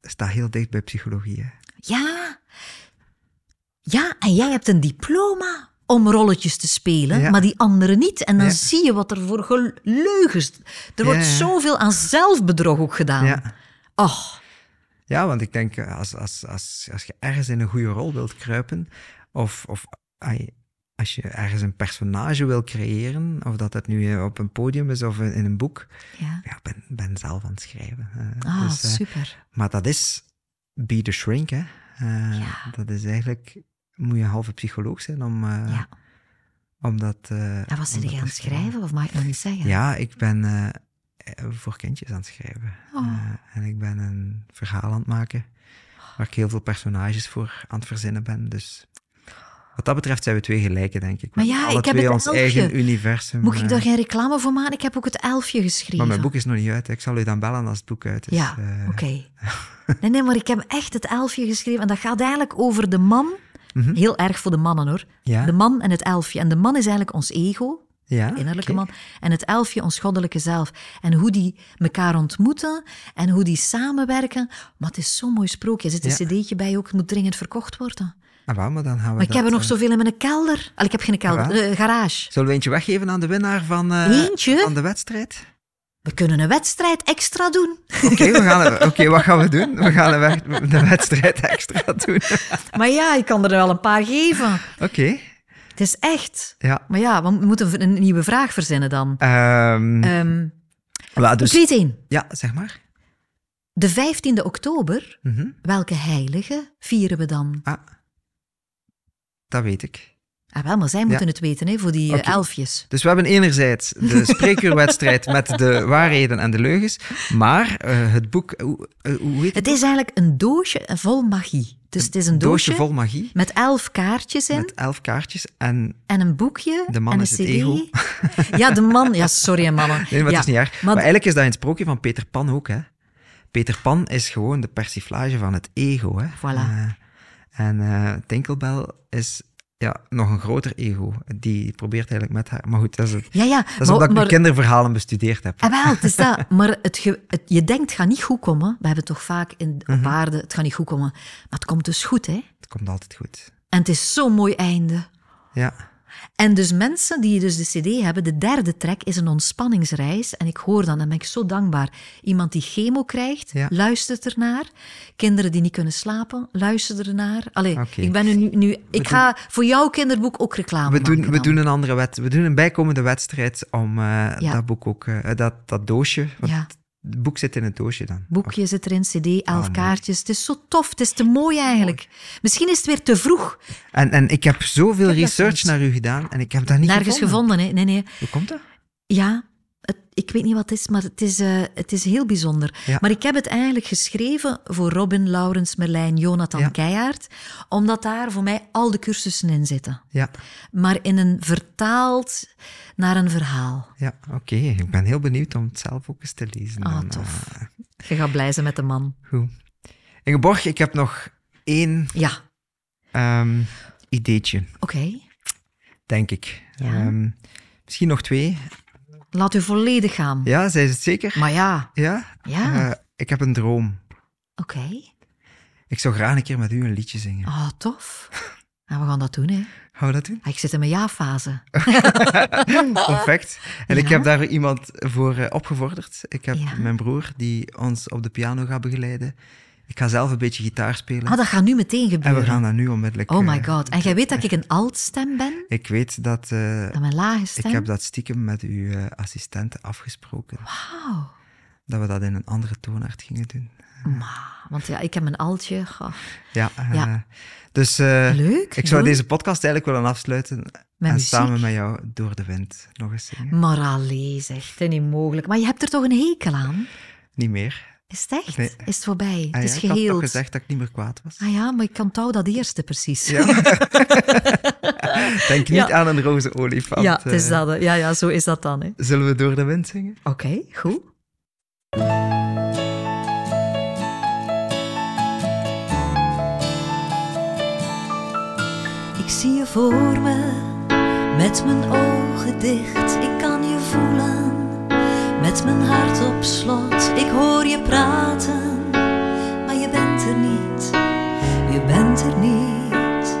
staat heel dicht bij psychologie. Hè? Ja. Ja, en jij hebt een diploma om rolletjes te spelen, Ja. maar die anderen niet. En dan Ja. zie je wat er voor leugens... Er wordt zoveel aan zelfbedrog ook gedaan. Ja. Ja, want ik denk, als, als, als, als je ergens in een goede rol wilt kruipen, of, of als je ergens een personage wil creëren, of dat dat nu eh, op een podium is of in een boek, ja. ja, ben, ben zelf aan het schrijven. Ah, dus, eh, super. maar dat is be the shrink, hè. Eh, Ja. Dat is eigenlijk, moet je halve psycholoog zijn om, eh, Ja. om dat... eh, En wat om zit dat je aan het schrijven, of mag ik nog niet zeggen? Ja, ik ben eh, voor kindjes aan het schrijven. Oh. En ik ben een verhaal aan het maken, waar ik heel veel personages voor aan het verzinnen ben. Dus wat dat betreft zijn we twee gelijken, denk ik. Maar ja, alle ik heb twee het ons elfje. eigen universum. Moet ik daar geen reclame voor maken? Ik heb ook het elfje geschreven. Maar mijn boek is nog niet uit. hè. Ik zal u dan bellen als het boek uit is. Ja, oké. (laughs) Nee, nee, maar ik heb echt het elfje geschreven. En dat gaat eigenlijk over de man. Mhm. Heel erg voor de mannen hoor. Ja, De man en het elfje. En de man is eigenlijk ons ego, ja, de innerlijke man. En het elfje, ons goddelijke zelf. En hoe die elkaar ontmoeten en hoe die samenwerken. Maar het is zo'n mooi sprookje. Er zit een Ja. cd'tje bij ook. Het moet dringend verkocht worden. Ah, maar dan gaan we Maar ik heb er nog eh, zoveel in mijn kelder. Al, ik heb geen kelder, Ah, eh, garage. Zullen we eentje weggeven aan de winnaar van, Eentje? van de wedstrijd? We kunnen een wedstrijd extra doen. Oké, we gaan. Oké, wat gaan we doen? We gaan de wedstrijd extra doen. (laughs) Maar ja, ik kan er wel een paar geven. Oké, Het is echt. ja. Maar ja, we moeten een nieuwe vraag verzinnen dan. Ehm wel, dus, één. ja, zeg maar. De 15e oktober, Mhm. welke heilige vieren we dan? Ah, dat weet ik. Ah, wel, maar zij moeten het weten, hè, voor die eh, elfjes. Dus we hebben enerzijds de (laughs) spreekuurwedstrijd met de (laughs) waarheden en de leugens, maar eh, het boek, hoe, eh, hoe heet het? Het is eigenlijk een doosje vol magie. Dus het is een doosje, doosje vol magie, met elf kaartjes in met elf kaartjes en... en een boekje De man en een is het cd. ego. (laughs) Ja, de man. Ja, sorry mannen. Nee, maar ja. het is niet erg. Maar, maar- eigenlijk is dat een sprookje van Peter Pan ook, hè. Peter Pan is gewoon de persiflage van het ego, hè. Voilà. En Tinkelbell is ja, nog een groter ego. Die probeert eigenlijk met haar... Maar goed, dat is, het. Ja, ja. dat is maar, omdat ik maar, nu kinderverhalen bestudeerd heb. Ah, wel, het is dat. (laughs) Maar het je denkt, het gaat niet goed komen. We hebben het toch vaak in, Mhm. op aarde, het gaat niet goed komen. Maar het komt dus goed, hè. Het komt altijd goed. En het is zo'n mooi einde. Ja. En dus mensen die dus de cd hebben, de derde track is een ontspanningsreis. En ik hoor dan, en ben ik zo dankbaar, iemand die chemo krijgt, Ja. luistert ernaar. Kinderen die niet kunnen slapen, luisteren ernaar. Allee, ik ben nu... nu ik ga voor jouw kinderboek ook reclame We doen, we dan. doen een andere wet. We doen een bijkomende wedstrijd om eh, Ja. dat boek ook... eh, dat, dat doosje... Ja. Het boek zit in het doosje dan. Boekje zit erin, cd, elf Ah, mooi. kaartjes. Het is zo tof, het is te mooi eigenlijk. Misschien is het weer te vroeg. En, en ik heb zoveel Ik heb dat research naar u gedaan en ik heb dat niet Nergens gevonden, hè? Nee, nee. Hoe komt dat? Ja, ik weet niet wat het is, maar het is, eh, het is heel bijzonder. Ja. Maar ik heb het eigenlijk geschreven voor Robin, Laurens, Merlijn, Jonathan Ja. Keijaard, omdat daar voor mij al de cursussen in zitten. Ja, Maar in een vertaald naar een verhaal. ja oké. Ik ben heel benieuwd om het zelf ook eens te lezen. Ah, dan, tof. eh, Je gaat blij zijn met de man. goed. Ingeborg, ik heb nog één Ja, ehm, ideetje, oké. denk ik. Ja. Ehm, misschien nog twee. Laat u volledig gaan. Ja, zij is het zeker? Maar ja, Ja? Ja. Eh, ik heb een droom. oké. Ik zou graag een keer met u een liedje zingen. Ah, tof. (laughs) En we gaan dat doen, hè. Gaan we dat doen? Ah, Ik zit in mijn ja-fase. (laughs) Perfect. En ik heb daar iemand voor eh, opgevorderd. Ik heb Ja. mijn broer die ons op de piano gaat begeleiden. Ik ga zelf een beetje gitaar spelen. Ah, dat gaat nu meteen en gebeuren. we gaan dat nu onmiddellijk... Oh my eh, god. En jij weet dat ik een altstem ben? Ik weet dat... eh, Dat mijn lage stem? ik heb dat stiekem met uw eh, assistente afgesproken. Wauw. Dat we dat in een andere toonaard gingen doen. Maar, want ja, ik heb een altje. Goh. Ja. Ja. Dus Leuk, ik zou deze podcast eigenlijk willen afsluiten. Met en muziek. samen met jou door de wind nog eens zingen. Maar allee, zeg, is niet mogelijk. Maar je hebt er toch een hekel aan? Niet meer. Is het echt? Nee. Is het voorbij? Ah het ja, is ik had toch geheeld. gezegd dat ik niet meer kwaad was. Ah ja, maar ik kan touw dat eerste precies. Ja. (laughs) Denk niet Ja. aan een roze olifant. Ja, het is eh. dat. Ja, ja, zo is dat dan. hè. Zullen we door de wind zingen? Oké, goed. Ik zie je voor me met mijn ogen dicht. Ik kan je voelen met mijn hart op slot. Ik hoor je praten, maar je bent er niet. Je bent er niet.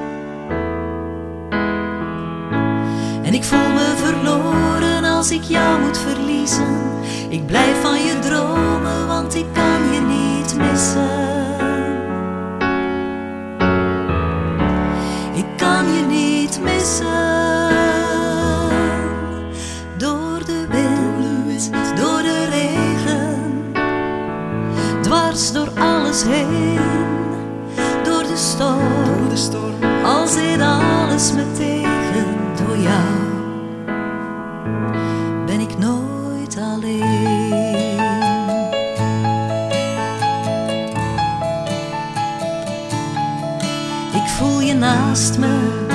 En ik voel me verloren als ik jou moet verliezen. Ik blijf van je dromen, want ik kan je niet missen. Ik kan je niet missen. Door alles heen, door de storm. Al zit alles me tegen, door jou ben ik nooit alleen. Ik voel je naast me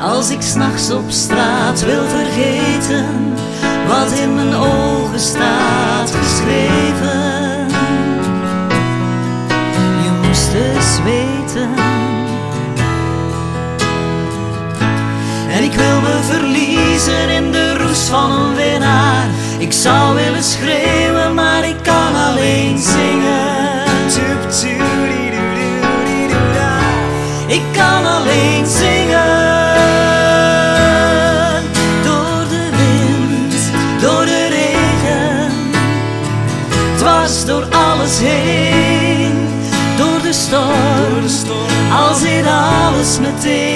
als ik s'nachts op straat wil vergeten wat in mijn ogen staat geschreven. En ik wil me verliezen in de roes van een winnaar. Ik zou willen schreeuwen, maar ik kan alleen zingen. Heen. Door